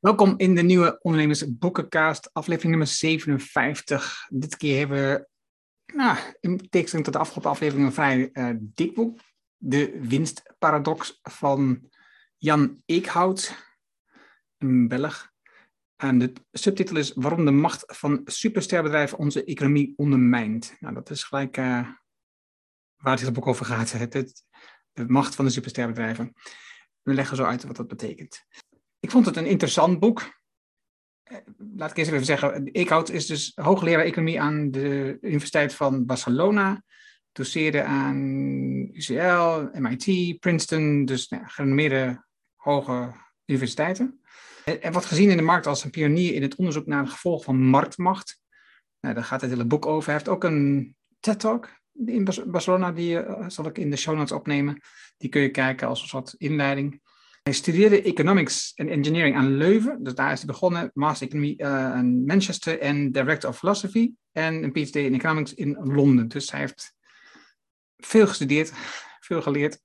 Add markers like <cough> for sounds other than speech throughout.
Welkom in de nieuwe Ondernemers Boekencast, aflevering nummer 57. Dit keer hebben we, nou, in tegenstelling tot de afgelopen aflevering, een vrij uh, dik boek. De winstparadox van Jan Eekhout, een Belg. En de subtitel is Waarom de macht van supersterbedrijven onze economie ondermijnt. Nou, dat is gelijk uh, waar het boek over gaat. <laughs> Het, de macht van de supersterbedrijven. We leggen zo uit wat dat betekent. Ik vond het een interessant boek. Eh, laat ik eerst even zeggen, Eekhout is dus hoogleraar economie aan de Universiteit van Barcelona. Doseerde aan UCL, MIT, Princeton, dus nou, hoge universiteiten. En wordt gezien in de markt als een pionier in het onderzoek naar het gevolg van marktmacht. Nou, daar gaat het hele boek over. Hij heeft ook een TED-talk in Barcelona, die uh, zal ik in de show notes opnemen. Die kun je kijken als een soort inleiding. Hij studeerde economics en engineering aan Leuven. Dus daar is hij begonnen. Master Economie uh, in Manchester en Director of Philosophy. En een PhD in Economics in Londen. Dus hij heeft veel gestudeerd, veel geleerd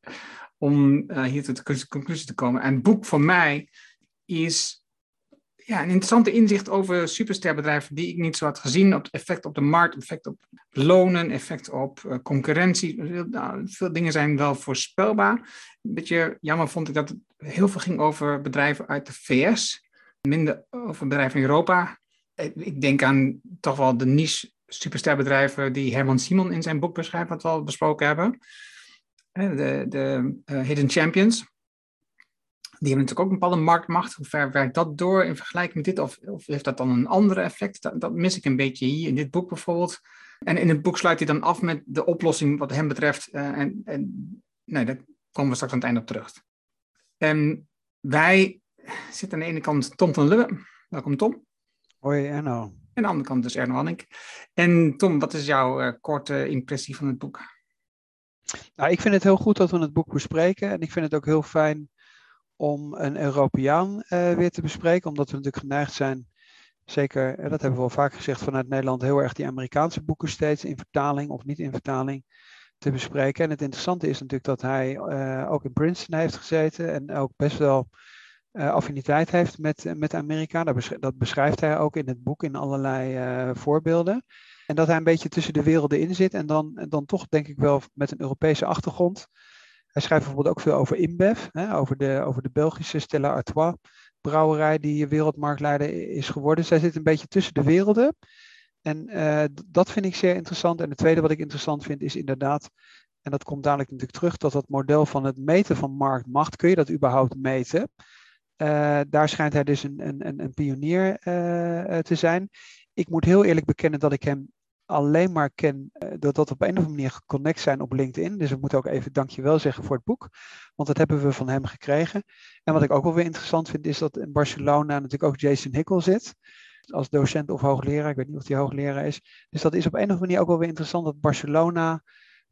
om uh, hier tot de conclusie te komen. En het boek voor mij is ja, een interessante inzicht over supersterbedrijven die ik niet zo had gezien. Op het effect op de markt, effect op lonen, effect op uh, concurrentie. Nou, veel dingen zijn wel voorspelbaar. Een beetje jammer vond ik dat het heel veel ging over bedrijven uit de VS. Minder over bedrijven in Europa. Ik denk aan toch wel de niche supersterbedrijven die Herman Simon in zijn boek beschrijft, wat we al besproken hebben. De, de uh, Hidden Champions die hebben natuurlijk ook een bepaalde marktmacht. Hoe ver werkt dat door in vergelijking met dit? Of, of heeft dat dan een andere effect? Dat, dat, mis ik een beetje hier in dit boek bijvoorbeeld. En in het boek sluit hij dan af met de oplossing wat hem betreft. Uh, en, en nee, daar komen we straks aan het einde op terug. En wij zitten aan de ene kant Tom van Lubbe. Welkom Tom. Hoi Erno. En aan de andere kant dus Erno Hanning. En Tom, wat is jouw uh, korte impressie van het boek? Nou, ik vind het heel goed dat we het boek bespreken. En ik vind het ook heel fijn om een Europeaan uh, weer te bespreken, omdat we natuurlijk geneigd zijn, zeker, uh, dat hebben we wel vaak gezegd vanuit Nederland, heel erg die Amerikaanse boeken steeds in vertaling of niet in vertaling te bespreken. En het interessante is natuurlijk dat hij uh, ook in Princeton heeft gezeten en ook best wel affiniteit heeft met, met Amerika. Dat, beschrijft hij ook in het boek in allerlei voorbeelden. En dat hij een beetje tussen de werelden in zit en dan, dan toch denk ik wel met een Europese achtergrond hij schrijft bijvoorbeeld ook veel over InBev, hè, over, de, over de Belgische Stella Artois brouwerij die wereldmarktleider is geworden. Zij zit een beetje tussen de werelden. En uh, dat vind ik zeer interessant. En het tweede wat ik interessant vind is inderdaad, en dat komt dadelijk natuurlijk terug, dat dat model van het meten van marktmacht, kun je dat überhaupt meten? Uh, daar schijnt hij dus een, een, een pionier te zijn. Ik moet heel eerlijk bekennen dat ik hem alleen maar ken, eh, dat dat op een of andere manier geconnect zijn op LinkedIn. Dus ik moet ook even dankjewel zeggen voor het boek, want dat hebben we van hem gekregen. En wat ik ook wel weer interessant vind, is dat in Barcelona natuurlijk ook Jason Hickel zit. Als docent of hoogleraar, ik weet niet of hij hoogleraar is. Dus dat is op een of andere manier ook wel weer interessant dat Barcelona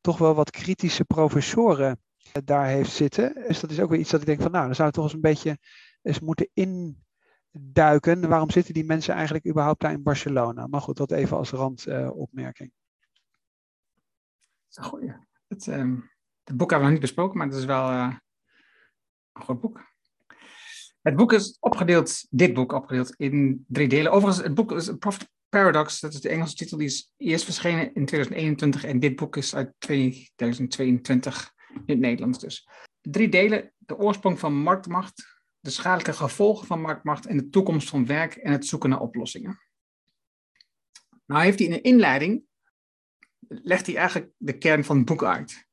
toch wel wat kritische professoren eh, daar heeft zitten. Dus dat is ook weer iets dat ik denk van nou, dan zou het toch eens een beetje eens moeten in duiken. Waarom zitten die mensen eigenlijk überhaupt daar in Barcelona? Maar goed, dat even als randopmerking. Uh, goeie. Het, uh, het, boek hebben we nog niet besproken, maar het is wel uh, een goed boek. Het boek is opgedeeld, dit boek opgedeeld in drie delen. Overigens, het boek is Profit Paradox, dat is de Engelse titel, die is eerst verschenen in 2021 en dit boek is uit 2022 in het Nederlands dus. Drie delen, de oorsprong van marktmacht, de schadelijke gevolgen van marktmacht en de toekomst van werk en het zoeken naar oplossingen. Nou heeft hij in een inleiding, legt hij eigenlijk de kern van het boek uit.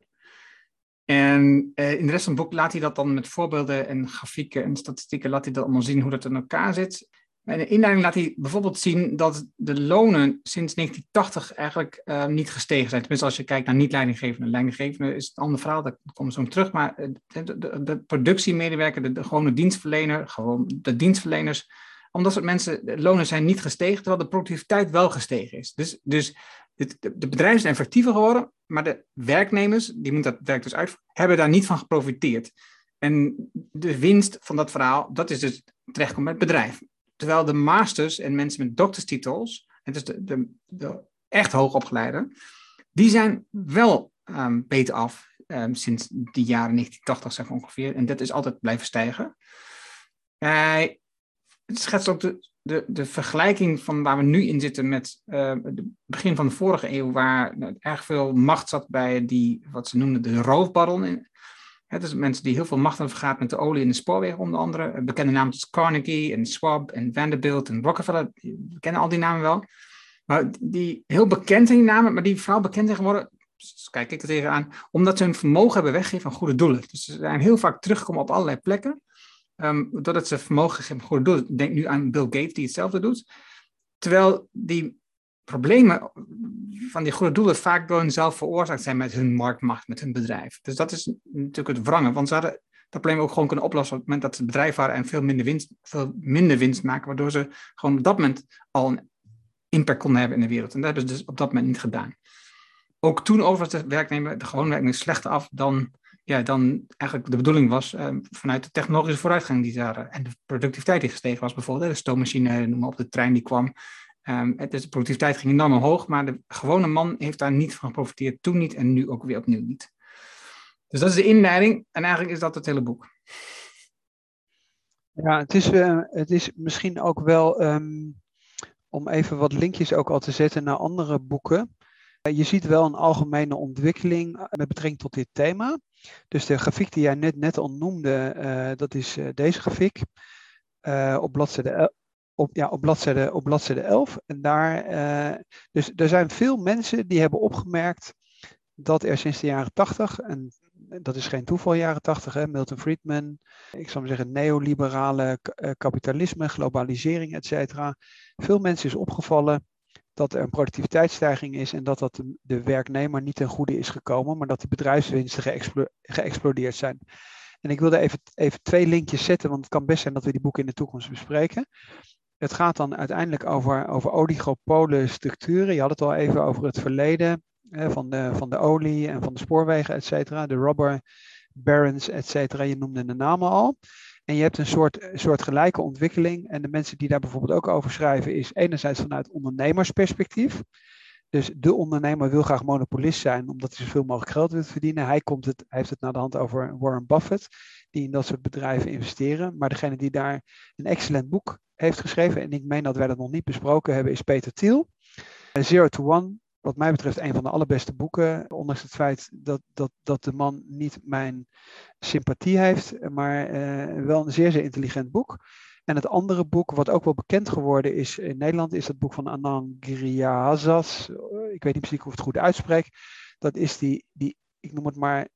En eh, in de rest van het boek laat hij dat dan met voorbeelden en grafieken en statistieken, laat hij dat allemaal zien hoe dat in elkaar zit. In de inleiding laat hij bijvoorbeeld zien dat de lonen sinds 1980 eigenlijk uh, niet gestegen zijn. Tenminste, als je kijkt naar niet-leidinggevende. Leidinggevende is het andere verhaal, daar komen we zo terug. Maar eh, de, de, de productiemedewerker, de, de, gewone dienstverlener, gewoon de dienstverleners, omdat soort mensen, de lonen zijn niet gestegen, terwijl de productiviteit wel gestegen is. Dus, dus de, de bedrijven zijn effectiever geworden, maar de werknemers, die moeten dat werk dus uit, hebben daar niet van geprofiteerd. En de winst van dat verhaal, dat is dus terechtkomt bij het bedrijf. Terwijl de masters en mensen met dokterstitels, het is de, de, de echt hoogopgeleide, die zijn wel um, beter af um, sinds de jaren 1980 zeg ongeveer. En dat is altijd blijven stijgen. Uh, het schetst ook de, de, de vergelijking van waar we nu in zitten met uh, het begin van de vorige eeuw, waar nou, erg veel macht zat bij die, wat ze noemden de roofbaron. Het is mensen die heel veel macht hebben vergaat met de olie in de spoorwegen, onder andere. Bekende namen als Carnegie en Schwab en Vanderbilt en Rockefeller. We kennen al die namen wel. Maar die heel bekend zijn die namen, maar die vooral bekend zijn geworden, kijk ik er tegenaan, omdat ze hun vermogen hebben weggegeven aan goede doelen. Dus ze zijn heel vaak teruggekomen op allerlei plekken. Um, doordat ze vermogen geven aan goede doelen. Denk nu aan Bill Gates die hetzelfde doet. Terwijl die problemen van die goede doelen vaak door hunzelf veroorzaakt zijn met hun marktmacht, met hun bedrijf. Dus dat is natuurlijk het wrangen, want ze hadden dat probleem ook gewoon kunnen oplossen op het moment dat ze bedrijf waren en veel minder winst, veel minder winst maken, waardoor ze gewoon op dat moment al een impact konden hebben in de wereld. En dat hebben ze dus op dat moment niet gedaan. Ook toen over de werknemer, de gewone werknemer, slechter af dan, ja, dan eigenlijk de bedoeling was uh, vanuit de technologische vooruitgang die daar en de productiviteit die gestegen was, bijvoorbeeld de stoommachine, noem maar op, de trein die kwam. Is, de productiviteit ging enorm omhoog, maar de gewone man heeft daar niet van geprofiteerd, toen niet en nu ook weer opnieuw niet. Dus dat is de inleiding en eigenlijk is dat het hele boek. Ja, het is, uh, het is misschien ook wel um, om even wat linkjes ook al te zetten naar andere boeken. Uh, je ziet wel een algemene ontwikkeling met betrekking tot dit thema. Dus de grafiek die jij net, net al noemde, dat is deze grafiek. op bladzijde op, ja, op, bladzijde, op bladzijde 11. En daar, uh, dus er zijn veel mensen die hebben opgemerkt dat er sinds de jaren 80, en dat is geen toeval, jaren 80, hè, Milton Friedman, ik zou maar zeggen neoliberale uh, kapitalisme, globalisering, et cetera. Veel mensen is opgevallen dat er een productiviteitsstijging is en dat dat de, werknemer niet ten goede is gekomen, maar dat de bedrijfswinsten geëxplo geëxplodeerd zijn. En ik wilde even, even twee linkjes zetten, want het kan best zijn dat we die boeken in de toekomst bespreken het gaat dan uiteindelijk over, over oligopole structuren. Je had het al even over het verleden hè, van, de, van de olie en van de spoorwegen, et cetera. De rubber barons, et cetera. Je noemde de namen al. En je hebt een soort, soort gelijke ontwikkeling. En de mensen die daar bijvoorbeeld ook over schrijven, is enerzijds vanuit ondernemersperspectief. Dus de ondernemer wil graag monopolist zijn, omdat hij zoveel mogelijk geld wil verdienen. Hij, komt het, hij heeft het naar de hand over Warren Buffett, die in dat soort bedrijven investeren. Maar degene die daar een excellent boek heeft geschreven, en ik meen dat wij dat nog niet besproken hebben, is Peter Thiel. Zero to One, wat mij betreft een van de allerbeste boeken, ondanks het feit dat, dat, dat de man niet mijn sympathie heeft, maar uh, wel een zeer, zeer intelligent boek. En het andere boek, wat ook wel bekend geworden is in Nederland, is het boek van Anand Giryazas. Ik weet niet precies hoe ik het goed uitspreek. Dat is die, die, ik noem het maar,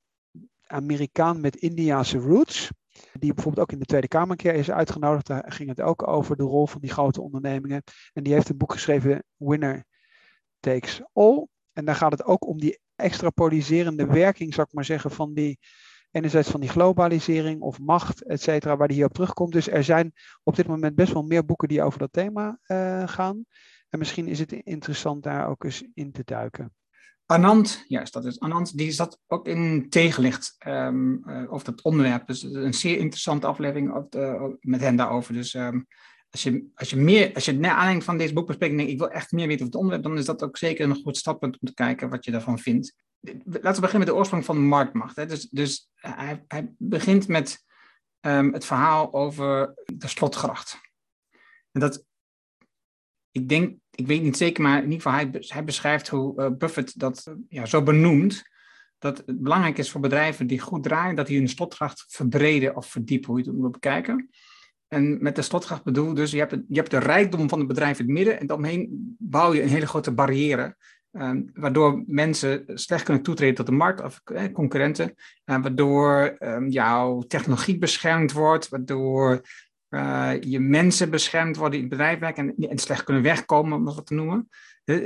Amerikaan met Indiase roots. Die bijvoorbeeld ook in de Tweede Kamer een keer is uitgenodigd. Daar ging het ook over de rol van die grote ondernemingen. En die heeft een boek geschreven, Winner Takes All. En daar gaat het ook om die extrapoliserende werking, zou ik maar zeggen, van die enerzijds van die globalisering of macht, et cetera, waar die hier op terugkomt. Dus er zijn op dit moment best wel meer boeken die over dat thema uh, gaan. En misschien is het interessant daar ook eens in te duiken. Anand, juist, dat is Anand, die zat ook in tegenlicht um, over dat onderwerp. Dus een zeer interessante aflevering op de, met hen daarover. Dus um, als je, als je meer, als je naar aanleiding van deze boekbespreking denkt, ik wil echt meer weten over het onderwerp, dan is dat ook zeker een goed stappunt om te kijken wat je daarvan vindt. Laten we beginnen met de oorsprong van marktmacht. Hè. Dus, dus hij, hij begint met um, het verhaal over de slotgracht. En dat, ik denk, ik weet niet zeker, maar in ieder geval, hij, hij beschrijft hoe uh, Buffett dat uh, ja, zo benoemt. Dat het belangrijk is voor bedrijven die goed draaien, dat die hun slotgracht verbreden of verdiepen, hoe je het moet bekijken. En met de slotgracht bedoel dus, je hebt, je hebt de rijkdom van het bedrijf in het midden en daaromheen bouw je een hele grote barrière. Uh, waardoor mensen slecht kunnen toetreden tot de markt of eh, concurrenten. Uh, waardoor um, jouw technologie beschermd wordt, waardoor uh, je mensen beschermd worden in het bedrijf werken en, en slecht kunnen wegkomen, om dat wat te noemen.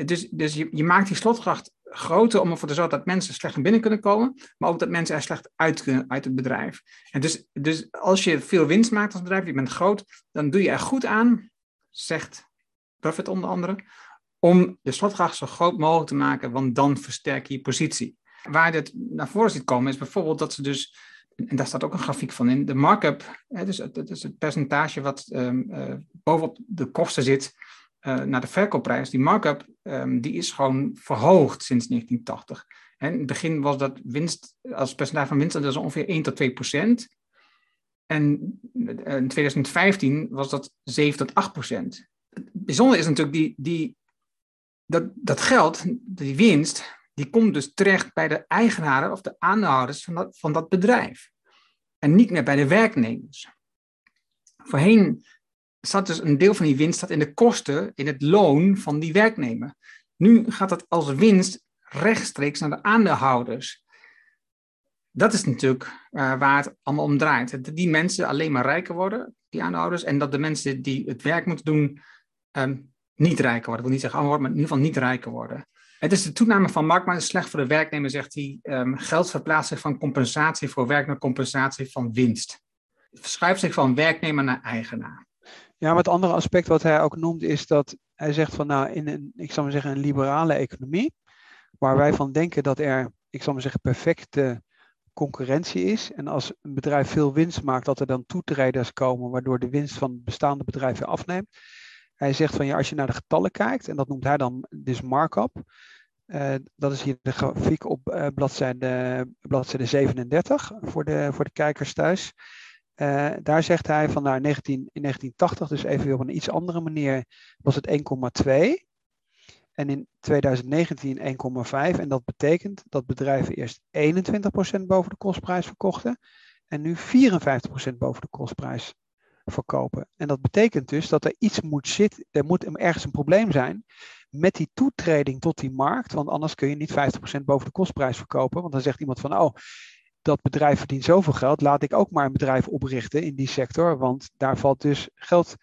Dus, dus je, je maakt die slotgracht groter om ervoor te zorgen dat mensen slecht naar binnen kunnen komen, maar ook dat mensen er slecht uit kunnen uit het bedrijf. En dus, dus als je veel winst maakt als bedrijf, je bent groot, dan doe je er goed aan, zegt Buffett onder andere, om de slotgracht zo groot mogelijk te maken, want dan versterk je je positie. Waar dit naar voren ziet komen is bijvoorbeeld dat ze dus, en daar staat ook een grafiek van in, de markup, hè, dus dat is het percentage wat um, uh, bovenop de kosten zit, uh, naar de verkoopprijs, die markup, um, die is gewoon verhoogd sinds 1980. En in het begin was dat winst, als percentage van winst, dat is ongeveer 1 tot 2 procent. En in 2015 was dat 7 tot 8 procent. Het bijzondere is natuurlijk die, die, dat, dat geld, die winst, die komt dus terecht bij de eigenaren of de aandeelhouders van dat, van dat bedrijf. En niet meer bij de werknemers. Voorheen zat dus een deel van die winst in de kosten, in het loon van die werknemer. Nu gaat dat als winst rechtstreeks naar de aandeelhouders. Dat is natuurlijk uh, waar het allemaal om draait. Dat die mensen alleen maar rijker worden, die aandeelhouders, en dat de mensen die het werk moeten doen, um, niet rijker worden. Ik wil niet zeggen allemaal, maar in ieder geval niet rijker worden. Het is de toename van markt, maar het is slecht voor de werknemer, zegt hij. Um, geld verplaatst zich van compensatie voor werk naar compensatie van winst. Het verschuift zich van werknemer naar eigenaar. Ja, maar het andere aspect wat hij ook noemt is dat hij zegt van nou in een, ik zal maar zeggen, een liberale economie, waar wij van denken dat er, ik zal maar zeggen, perfecte concurrentie is. En als een bedrijf veel winst maakt, dat er dan toetreders komen, waardoor de winst van bestaande bedrijven afneemt. Hij zegt van ja, als je naar de getallen kijkt, en dat noemt hij dan dus markup. Uh, dat is hier de grafiek op uh, bladzijde, bladzijde 37 voor de, voor de kijkers thuis. Uh, daar zegt hij van nou, 19, in 1980, dus even op een iets andere manier, was het 1,2. En in 2019 1,5. En dat betekent dat bedrijven eerst 21% boven de kostprijs verkochten. En nu 54% boven de kostprijs verkopen. En dat betekent dus dat er iets moet zitten, er moet ergens een probleem zijn met die toetreding tot die markt, want anders kun je niet 50% boven de kostprijs verkopen, want dan zegt iemand van, oh, dat bedrijf verdient zoveel geld, laat ik ook maar een bedrijf oprichten in die sector, want daar valt dus geld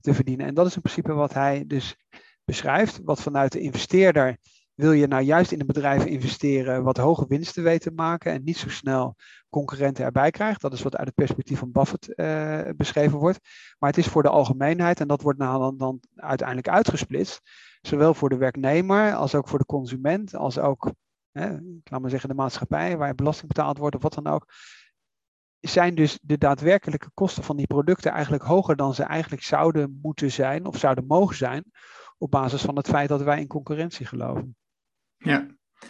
te verdienen. En dat is in principe wat hij dus beschrijft, wat vanuit de investeerder wil je nou juist in een bedrijf investeren wat hoge winsten weet te maken en niet zo snel concurrenten erbij krijgt. Dat is wat uit het perspectief van Buffett uh, beschreven wordt. Maar het is voor de algemeenheid en dat wordt nou dan, dan uiteindelijk uitgesplitst. Zowel voor de werknemer als ook voor de consument, als ook, hè, ik laat maar zeggen, de maatschappij waar belasting betaald wordt of wat dan ook. Zijn dus de daadwerkelijke kosten van die producten eigenlijk hoger dan ze eigenlijk zouden moeten zijn of zouden mogen zijn, op basis van het feit dat wij in concurrentie geloven. Ja,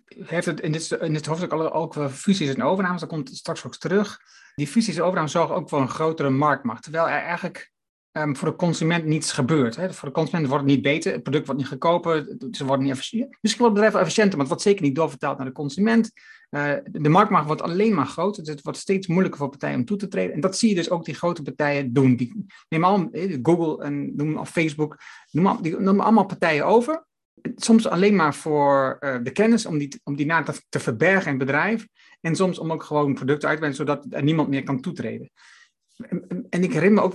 heeft het in dit, in dit hoofdstuk ook wel fusies en overnames, dat komt straks ook terug. Die fusies en overnames zorgen ook voor een grotere marktmacht, terwijl er eigenlijk um, voor de consument niets gebeurt. Hè. Voor de consument wordt het niet beter, het product wordt niet goedkoper, ze worden niet efficiënt. Misschien wordt het bedrijf efficiënter, maar het wordt zeker niet doorvertaald naar de consument. Uh, de marktmacht wordt alleen maar groter, dus het wordt steeds moeilijker voor partijen om toe te treden. En dat zie je dus ook die grote partijen doen. Die, neem al, Google en noem of Facebook, noem, die noemen allemaal partijen over soms alleen maar voor uh, de kennis, om die, om die na te, te, verbergen in het bedrijf. En soms om ook gewoon producten uit te brengen, zodat er niemand meer kan toetreden. En, ik herinner me ook,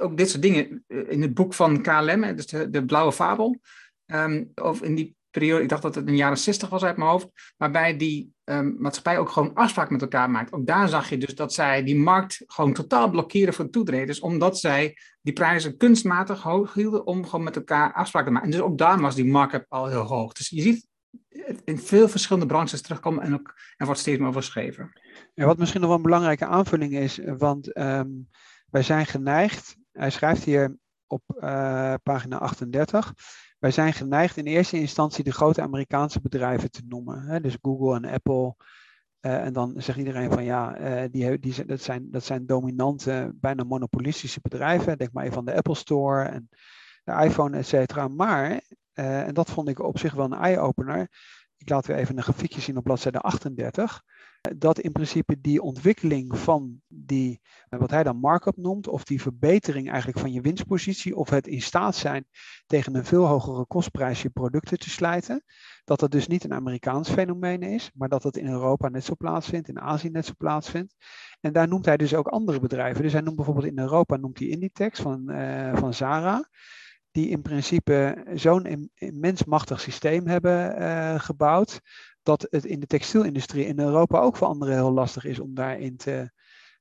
ook dit soort dingen eh, in het boek van KLM, dus de, de Blauwe Fabel. Um, of in die periode, ik dacht dat het in de jaren 60 was uit mijn hoofd, waarbij die um, maatschappij ook gewoon afspraken met elkaar maakt. Ook daar zag je dus dat zij die markt gewoon totaal blokkeren voor toetreders, omdat zij die prijzen kunstmatig hoog hielden om gewoon met elkaar afspraken te maken. En dus ook daar was die markup al heel hoog. Dus je ziet in veel verschillende branches terugkomen en ook, er wordt steeds meer over geschreven. Ja, wat misschien nog wel een belangrijke aanvulling is, want um, wij zijn geneigd, hij schrijft hier op uh, pagina 38, wij zijn geneigd in eerste instantie de grote Amerikaanse bedrijven te noemen. Hè? Dus Google en Apple. Uh, en dan zegt iedereen van ja, uh, die, die, dat, zijn, dat zijn dominante, bijna monopolistische bedrijven. Denk maar even aan de Apple Store en de iPhone, et cetera. Maar, uh, en dat vond ik op zich wel een eye-opener. Ik laat weer even een grafiekje zien op bladzijde 38 dat in principe die ontwikkeling van die, eh, wat hij dan markup noemt, of die verbetering eigenlijk van je winstpositie, of het in staat zijn tegen een veel hogere kostprijs je producten te slijten, dat dat dus niet een Amerikaans fenomeen is, maar dat dat in Europa net zo plaatsvindt, in Azië net zo plaatsvindt. En daar noemt hij dus ook andere bedrijven. Dus hij noemt bijvoorbeeld in Europa noemt hij Inditex van, uh, van Zara die in principe zo'n immens machtig systeem hebben uh, gebouwd, dat het in de textielindustrie in Europa ook voor anderen heel lastig is om daarin te,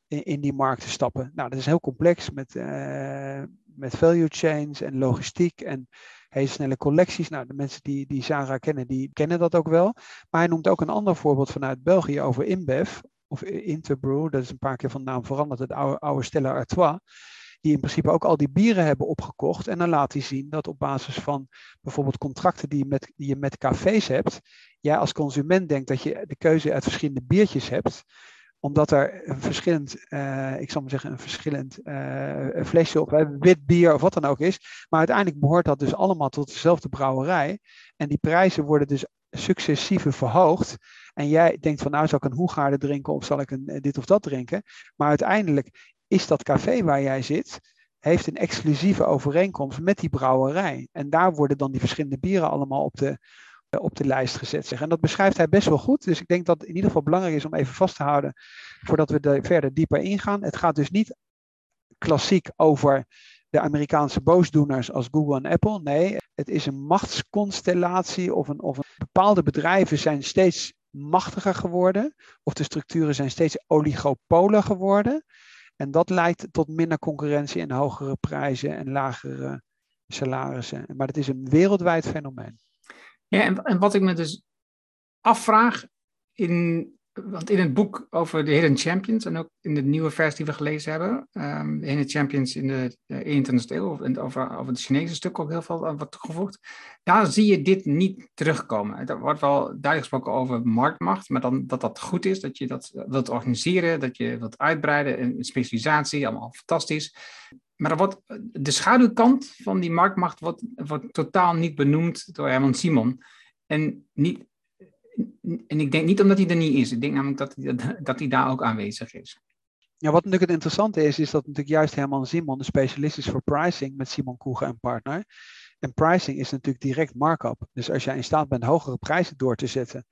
in, die markt te stappen. Nou, dat is heel complex met, uh, met value chains en logistiek en hele snelle collecties. Nou, de mensen die, die Zara kennen, die kennen dat ook wel. Maar hij noemt ook een ander voorbeeld vanuit België over InBev, of Interbrew, dat is een paar keer van naam veranderd, het oude, oude Stella Artois die in principe ook al die bieren hebben opgekocht. En dan laat hij zien dat op basis van bijvoorbeeld contracten die je met, je met cafés hebt, jij als consument denkt dat je de keuze uit verschillende biertjes hebt. omdat er een verschillend, uh, ik zal maar zeggen, een verschillend uh, flesje of wit bier of wat dan ook is. Maar uiteindelijk behoort dat dus allemaal tot dezelfde brouwerij. En die prijzen worden dus successieve verhoogd. En jij denkt van nou zal ik een Hoegaarde drinken of zal ik een dit of dat drinken. Maar uiteindelijk is dat café waar jij zit, heeft een exclusieve overeenkomst met die brouwerij. En daar worden dan die verschillende bieren allemaal op de, eh, op de lijst gezet. Zeg. En dat beschrijft hij best wel goed. Dus ik denk dat het in ieder geval belangrijk is om even vast te houden voordat we er verder dieper ingaan. Het gaat dus niet klassiek over de Amerikaanse boosdoeners als Google en Apple. Nee, het is een machtsconstellatie of een, of een bepaalde bedrijven zijn steeds machtiger geworden of de structuren zijn steeds oligopolen geworden. En dat leidt tot minder concurrentie en hogere prijzen en lagere salarissen. Maar het is een wereldwijd fenomeen. Ja, en, en wat ik me dus afvraag, in, want in het boek over de Hidden Champions en ook in de nieuwe versie die we gelezen hebben, um, de Hidden Champions in de, 21e eeuw, en over, over het Chinese stuk ook heel veel wat toegevoegd, daar zie je dit niet terugkomen. Er wordt wel duidelijk gesproken over marktmacht, maar dan dat dat goed is, dat je dat wilt organiseren, dat je wilt uitbreiden, en specialisatie, allemaal fantastisch. Maar wordt, de schaduwkant van die marktmacht wordt, wordt totaal niet benoemd door Herman Simon. En, niet, en ik denk niet omdat hij er niet is. Ik denk namelijk dat, hij, dat hij daar ook aanwezig is. Ja, wat natuurlijk het interessante is, is dat natuurlijk juist Herman Simon de specialist is voor pricing met Simon Koegen en partner. En pricing is natuurlijk direct markup. Dus als jij in staat bent hogere prijzen door te zetten,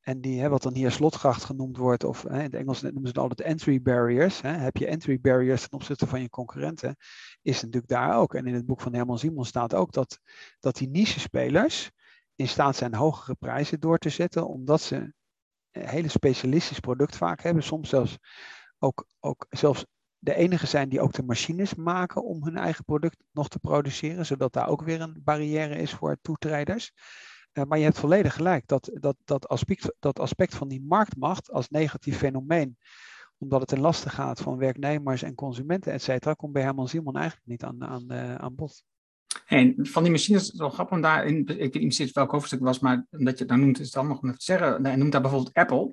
en die, hè, wat dan hier slotgracht genoemd wordt, of hè, in het Engels noemen ze het altijd entry barriers. Hè. Heb je entry barriers ten opzichte van je concurrenten, is natuurlijk daar ook. En in het boek van Herman Simon staat ook dat, dat die niche-spelers in staat zijn hogere prijzen door te zetten, omdat ze een hele specialistisch product vaak hebben. Soms zelfs ook, ook zelfs de enige zijn die ook de machines maken om hun eigen product nog te produceren, zodat daar ook weer een barrière is voor toetreders. Uh, maar je hebt volledig gelijk. Dat, dat, dat, aspect, dat aspect van die marktmacht als negatief fenomeen, omdat het ten laste gaat van werknemers en consumenten, et cetera, komt bij Herman Simon eigenlijk niet aan, aan, uh, aan bod. En van die machines is het wel grappig om daarin, ik weet niet precies welk hoofdstuk het was, maar omdat je het nou noemt, is het dan nog om te zeggen. Hij noemt daar bijvoorbeeld Apple,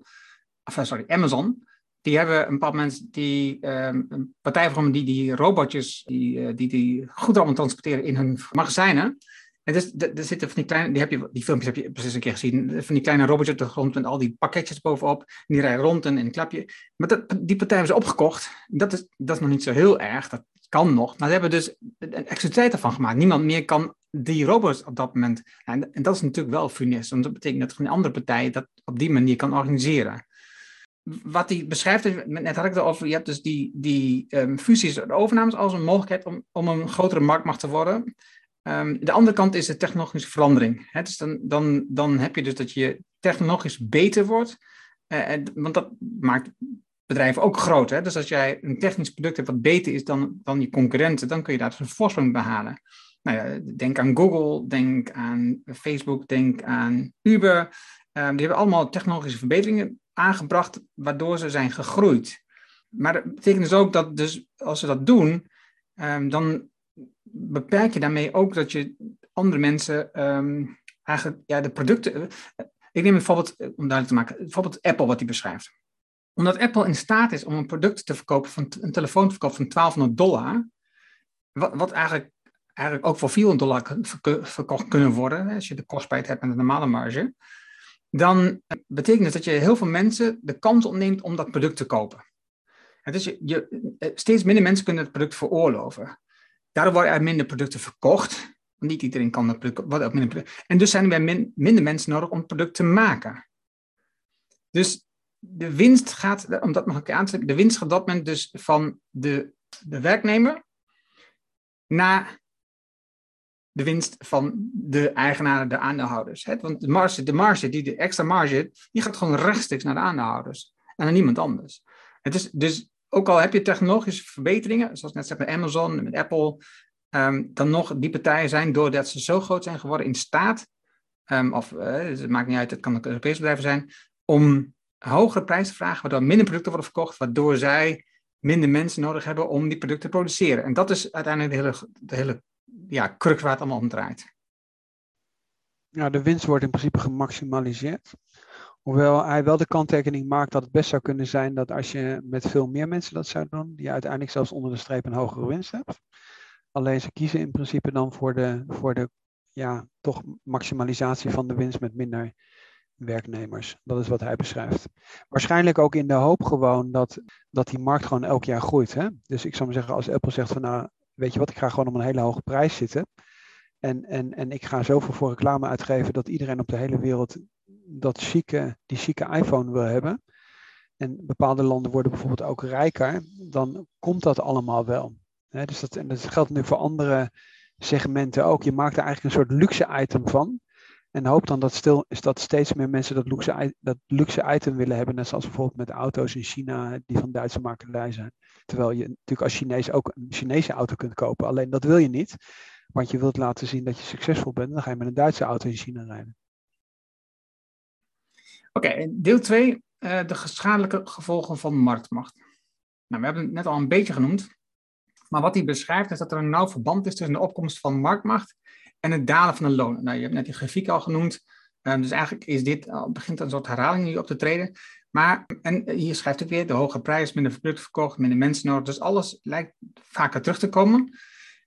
of eh, sorry, Amazon. Die hebben een paar mensen die um, een partij die die robotjes, die, die, die goed allemaal transporteren in hun magazijnen. En dus, er zitten van die kleine, die, heb je, die filmpjes heb je precies een keer gezien, van die kleine robotjes op de grond met al die pakketjes bovenop. En die rijden rond en, een klapje. Maar dat, die partij hebben ze opgekocht. Dat is, dat is nog niet zo heel erg, dat kan nog. Maar ze hebben dus een exclusiviteit ervan gemaakt. Niemand meer kan die robots op dat moment. En, dat is natuurlijk wel funest, want dat betekent dat een andere partij dat op die manier kan organiseren wat hij beschrijft, net had ik het over, je hebt dus die, die um, fusies en overnames als een mogelijkheid om, om een grotere marktmacht te worden. Um, de andere kant is de technologische verandering. Hè? Dus dan, dan, dan heb je dus dat je technologisch beter wordt. Uh, want dat maakt bedrijven ook groot. Hè? Dus als jij een technisch product hebt wat beter is dan, dan je concurrenten, dan kun je daar dus een voorsprong behalen. Nou ja, denk aan Google, denk aan Facebook, denk aan Uber. Um, die hebben allemaal technologische verbeteringen aangebracht, waardoor ze zijn gegroeid. Maar dat betekent dus ook dat dus als ze dat doen, um, dan beperk je daarmee ook dat je andere mensen um, eigenlijk ja, de producten. Ik neem een voorbeeld eh, om duidelijk te maken. Bijvoorbeeld Apple, wat hij beschrijft. Omdat Apple in staat is om een product te verkopen, van, een telefoon te verkopen van 1200 dollar. Wat, wat eigenlijk, eigenlijk ook voor 400 dollar verkocht kunnen worden. Als je de kostprijs hebt en de normale marge. Dan betekent het dat je heel veel mensen de kans opneemt om dat product te kopen. Dus je, eh, steeds minder mensen kunnen het product veroorloven. Daardoor worden er minder producten verkocht. Niet iedereen kan dat product, wat ook minder. En dus zijn er min, minder mensen nodig om het product te maken. Dus de winst gaat, om dat nog een keer aan te zetten, de winst gaat dat moment dus van de, de werknemer naar de winst van de eigenaren, de aandeelhouders. Want de marge, de marge, die, de extra marge, die gaat gewoon rechtstreeks naar de aandeelhouders en naar niemand anders. Het is dus ook al heb je technologische verbeteringen, zoals net zei met Amazon, met Apple, um, dan nog die partijen zijn, doordat ze zo groot zijn geworden, in staat, um, of uh, het maakt niet uit, het kan ook Europese bedrijven zijn, om hogere prijzen vragen, waardoor minder producten worden verkocht, waardoor zij minder mensen nodig hebben om die producten te produceren. En dat is uiteindelijk de hele, de hele ja, crux waar het allemaal om draait. Ja, de winst wordt in principe gemaximaliseerd Hoewel hij wel de kanttekening maakt dat het best zou kunnen zijn dat als je met veel meer mensen dat zou doen, je uiteindelijk zelfs onder de streep een hogere winst hebt. Alleen ze kiezen in principe dan voor de, voor de ja, toch maximalisatie van de winst met minder werknemers. Dat is wat hij beschrijft. Waarschijnlijk ook in de hoop gewoon dat, dat die markt gewoon elk jaar groeit. Hè? Dus ik zou maar zeggen, als Apple zegt van nou, weet je wat, ik ga gewoon op een hele hoge prijs zitten. En, en, en ik ga zoveel voor reclame uitgeven dat iedereen op de hele wereld dat chique, die chique iPhone wil hebben. En bepaalde landen worden bijvoorbeeld ook rijker. Dan komt dat allemaal wel. dus dat, en dat geldt nu voor andere segmenten ook. Je maakt er eigenlijk een soort luxe item van. En hoop dan dat, stil, is dat steeds meer mensen dat luxe, dat luxe item willen hebben. Net zoals bijvoorbeeld met auto's in China die van Duitse makelij zijn. Terwijl je natuurlijk als Chinees ook een Chinese auto kunt kopen. Alleen dat wil je niet. Want je wilt laten zien dat je succesvol bent. Dan ga je met een Duitse auto in China rijden. Oké, deel 2. Uh, de schadelijke gevolgen van marktmacht. Nou, we hebben het net al een beetje genoemd. Maar wat hij beschrijft is dat er een nauw verband is tussen de opkomst van marktmacht en het dalen van de lonen. Nou, je hebt net die grafiek al genoemd. Um, dus eigenlijk is dit, begint een soort herhaling nu op te treden. Maar, en hier schrijft ook weer, de hoge prijs, minder producten verkocht, minder mensen nodig. Dus alles lijkt vaker terug te komen.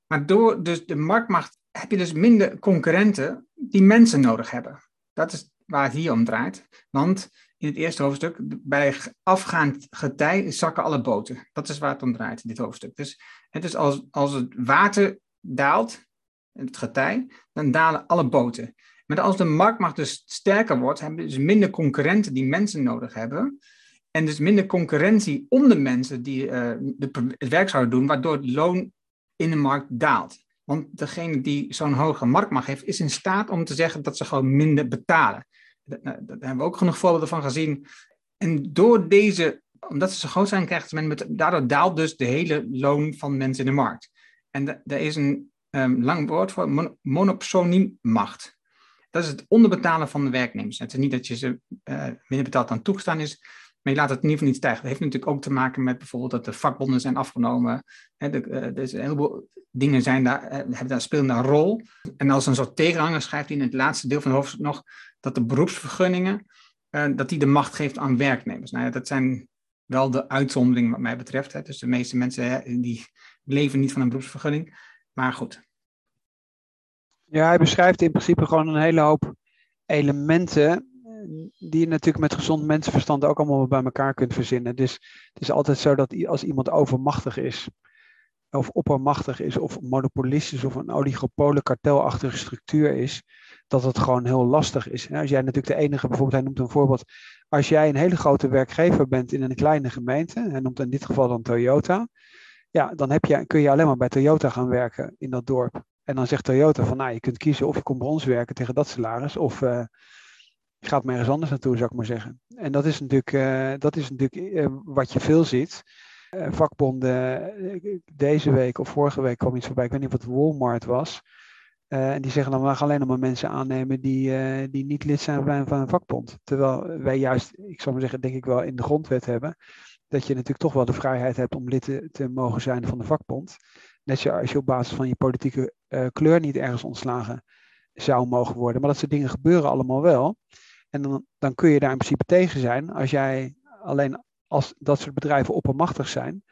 Maar door dus de marktmacht heb je dus minder concurrenten die mensen nodig hebben. Dat is waar het hier om draait. Want in het eerste hoofdstuk, bij afgaand getij zakken alle boten. Dat is waar het om draait, dit hoofdstuk. Dus het is als, als het water daalt, het getij, dan dalen alle boten. Maar als de marktmacht dus sterker wordt, hebben we dus minder concurrenten die mensen nodig hebben. En dus minder concurrentie om de mensen die de, het werk zouden doen, waardoor het loon in de markt daalt. Want degene die zo'n hoge marktmacht heeft, is in staat om te zeggen dat ze gewoon minder betalen. Nou, daar hebben we ook genoeg voorbeelden van gezien. En door deze, omdat ze zo groot zijn, krijgt men met, daardoor daalt dus de hele loon van mensen in de markt. En er is een um, lang woord voor mon monopsoniemacht. Dat is het onderbetalen van de werknemers. Het is niet dat je ze uh, minder betaald dan toegestaan is, maar je laat het in ieder geval niet stijgen. Dat heeft natuurlijk ook te maken met bijvoorbeeld dat de vakbonden zijn afgenomen. Hè, de, uh, dus een heleboel dingen zijn daar, uh, hebben daar, spelen een rol. En als een soort tegenhanger schrijft hij in het laatste deel van het hoofdstuk nog dat de beroepsvergunningen, dat die de macht geeft aan werknemers. Nou ja, dat zijn wel de uitzonderingen wat mij betreft. Dus de meeste mensen hè, die leven niet van een beroepsvergunning. Maar goed, ja, hij beschrijft in principe gewoon een hele hoop elementen eh, die je natuurlijk met gezond mensenverstand ook allemaal bij elkaar kunt verzinnen. Dus het is altijd zo dat als iemand overmachtig is, of oppermachtig is, of monopolistisch, of een oligopole kartelachtige structuur is, dat het gewoon heel lastig is. als jij natuurlijk de enige, bijvoorbeeld, hij noemt een voorbeeld, als jij een hele grote werkgever bent in een kleine gemeente, hij noemt in dit geval dan Toyota, ja, dan heb je, kun je alleen maar bij Toyota gaan werken in dat dorp. En dan zegt Toyota van, nou, je kunt kiezen of je komt bij ons werken tegen dat salaris, of uh, je gaat maar ergens anders naartoe, zou ik maar zeggen. En dat is natuurlijk, uh, dat is natuurlijk uh, wat je veel ziet. vakbonden, deze week of vorige week kwam iets voorbij, ik weet niet wat Walmart was. en die zeggen dan, we gaan alleen nog maar mensen aannemen die, die niet lid zijn van, van een vakbond. Terwijl wij juist, ik zou maar zeggen, denk ik wel in de grondwet hebben, dat je natuurlijk toch wel de vrijheid hebt om lid te, te mogen zijn van de vakbond. Net als je op basis van je politieke uh, kleur niet ergens ontslagen zou mogen worden. Maar dat soort dingen gebeuren allemaal wel. En dan, dan kun je daar in principe tegen zijn. Als jij alleen als dat soort bedrijven oppermachtig zijn,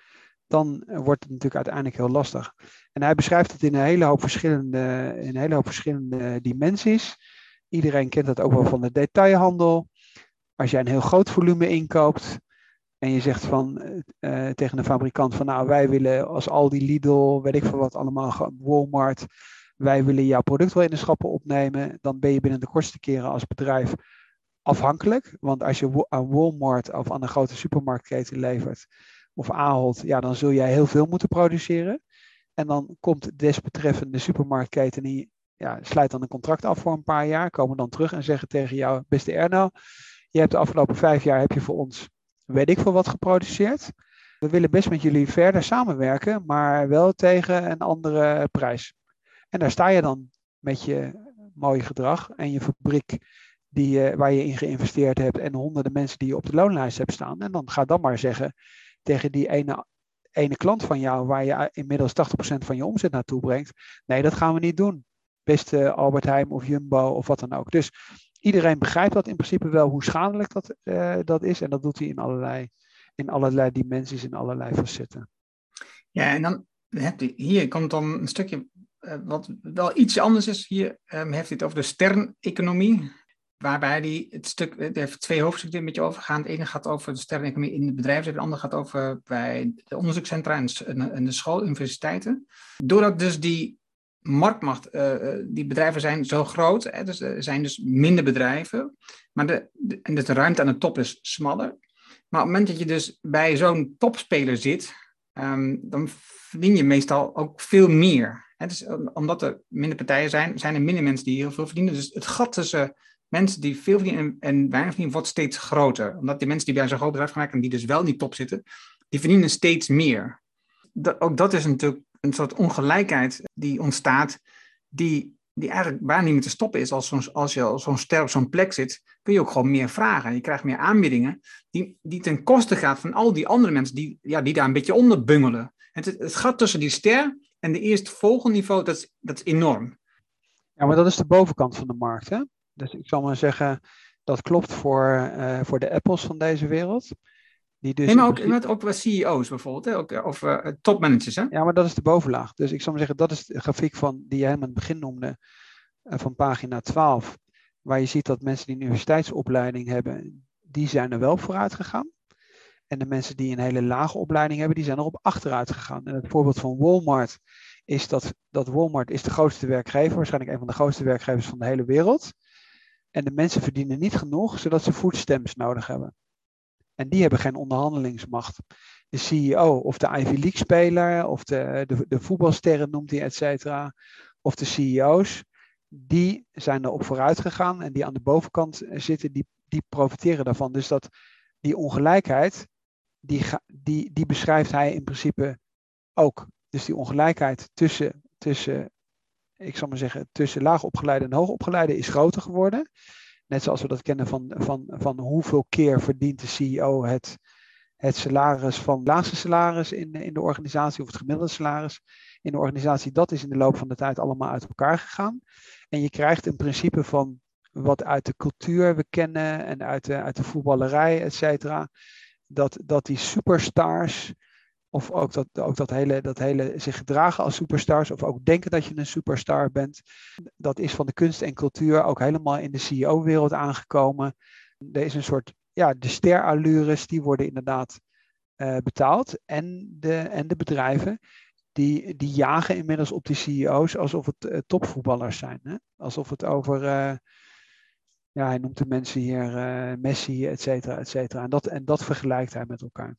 dan wordt het natuurlijk uiteindelijk heel lastig. En hij beschrijft het in een hele hoop verschillende, in een hele hoop verschillende dimensies. Iedereen kent dat ook wel van de detailhandel. Als jij een heel groot volume inkoopt, en je zegt van uh, tegen de fabrikant van nou wij willen als Aldi, Lidl, weet ik veel wat allemaal, Walmart, wij willen jouw product wel in de schappen opnemen, dan ben je binnen de kortste keren als bedrijf afhankelijk. Want als je aan Walmart of aan een grote supermarktketen levert, of Ahold, ja, dan zul jij heel veel moeten produceren. En dan komt desbetreffende supermarktketen die ja, sluit dan een contract af voor een paar jaar, komen dan terug en zeggen tegen jou, beste Erno, je hebt de afgelopen vijf jaar heb je voor ons weet ik veel wat geproduceerd. We willen best met jullie verder samenwerken, maar wel tegen een andere prijs. En daar sta je dan met je mooie gedrag en je fabriek die, waar je in geïnvesteerd hebt en honderden mensen die je op de loonlijst hebt staan. En dan ga dan maar zeggen tegen die ene, ene klant van jou waar je inmiddels 80% van je omzet naartoe brengt. Nee, dat gaan we niet doen. Beste Albert Heijn of Jumbo of wat dan ook. Dus iedereen begrijpt dat in principe wel hoe schadelijk dat, uh, dat is. En dat doet hij in allerlei, in allerlei dimensies, in allerlei facetten. Ja, en dan hebt u, hier komt dan een stukje uh, wat wel iets anders is. Hier um, heeft hij het over de sterneconomie. Waarbij hij het stuk, er heeft twee hoofdstukken een beetje over gaan. Het ene gaat over de sterneconomie in het bedrijf, het andere gaat over bij de onderzoekscentra en, en de school, universiteiten. Doordat dus die marktmacht, uh, die bedrijven zijn zo groot, hè, dus er zijn dus minder bedrijven, maar de, en dus de ruimte aan de top is smaller. Maar op het moment dat je dus bij zo'n topspeler zit, um, dan verdien je meestal ook veel meer. Hè, dus omdat er minder partijen zijn, zijn er minder mensen die heel veel verdienen. Dus het gat tussen mensen die veel verdienen en, weinig verdienen wordt steeds groter. Omdat die mensen die bij zo'n groot bedrijf gaan werken en die dus wel in die top zitten, die verdienen steeds meer. Dat, ook dat is natuurlijk een soort ongelijkheid die ontstaat, die, die eigenlijk bijna niet meer te stoppen is. Als, als je zo'n ster op zo'n plek zit, kun je ook gewoon meer vragen. Je krijgt meer aanbiedingen die, die ten koste gaat van al die andere mensen die, ja, die daar een beetje onder bungelen. Het, het gat tussen die ster en de eerste niveau, dat is, dat is enorm. Ja, maar dat is de bovenkant van de markt. Hè? Dus ik zal maar zeggen, dat klopt voor, uh, voor de Apples van deze wereld. Die dus nee, maar ook, principe... ook CEO's bijvoorbeeld, hè? Ook, eh, of uh, topmanagers. Hè? Ja, maar dat is de bovenlaag. Dus ik zal maar zeggen, dat is de grafiek van, die jij helemaal in het begin noemde, uh, van pagina 12. Waar je ziet dat mensen die een universiteitsopleiding hebben, die zijn er wel vooruit gegaan. En de mensen die een hele lage opleiding hebben, die zijn er op achteruit gegaan. En het voorbeeld van Walmart is dat, dat Walmart is de grootste werkgever, waarschijnlijk een van de grootste werkgevers van de hele wereld. En de mensen verdienen niet genoeg, zodat ze foodstamps nodig hebben. En die hebben geen onderhandelingsmacht. De CEO of de Ivy League speler of de, de, de voetbalsterren noemt hij, et cetera. Of de CEO's, die zijn erop vooruit gegaan en die aan de bovenkant zitten, die, die profiteren daarvan. Dus dat, die ongelijkheid, die, die, die beschrijft hij in principe ook. Dus die ongelijkheid tussen, tussen ik zal maar zeggen, tussen laagopgeleide en hoogopgeleide is groter geworden. Net zoals we dat kennen van, van, van hoeveel keer verdient de CEO het, het salaris van het laagste salaris in, in de organisatie of het gemiddelde salaris in de organisatie. Dat is in de loop van de tijd allemaal uit elkaar gegaan. En je krijgt een principe van wat uit de cultuur we kennen en uit de, uit de voetballerij, et cetera. Dat, dat die superstars of ook dat, ook dat hele, dat hele zich gedragen als superstars, of ook denken dat je een superstar bent. Dat is van de kunst en cultuur ook helemaal in de CEO-wereld aangekomen. Er is een soort, ja, de sterallures, die worden inderdaad uh, betaald. En de, en de bedrijven, die, die jagen inmiddels op die CEO's alsof het uh, topvoetballers zijn. Hè? Alsof het over, uh, ja, hij noemt de mensen hier Messi, et cetera, et cetera. En dat, en dat vergelijkt hij met elkaar.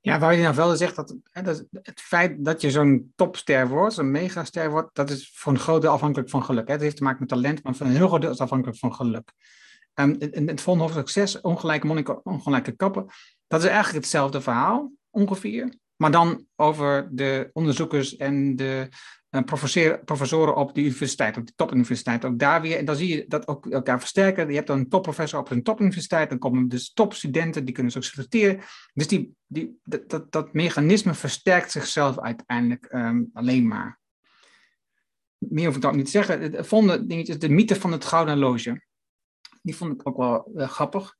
Ja, waar je nou wel zegt dat, dat het feit dat je zo'n topster wordt, zo'n megaster wordt, dat is voor een groot deel afhankelijk van geluk. Hè. Het heeft te maken met talent, maar voor een heel groot deel is afhankelijk van geluk. Um, het, het volgende hoofdstuk 6, ongelijke monniken, ongelijke kappen, dat is eigenlijk hetzelfde verhaal, ongeveer. Maar dan over de onderzoekers en de uh, professoren op de universiteit, op de topuniversiteit. Ook daar weer, en dan zie je dat ook elkaar versterken. Je hebt dan een topprofessor op een topuniversiteit, dan komen dus topstudenten, die kunnen ze ook selecteren. Dus die, die, dat, dat, dat mechanisme versterkt zichzelf uiteindelijk um, alleen maar. Meer hoef ik ook niet te zeggen. Het is de mythe van het gouden loge. Die vond ik ook wel uh, grappig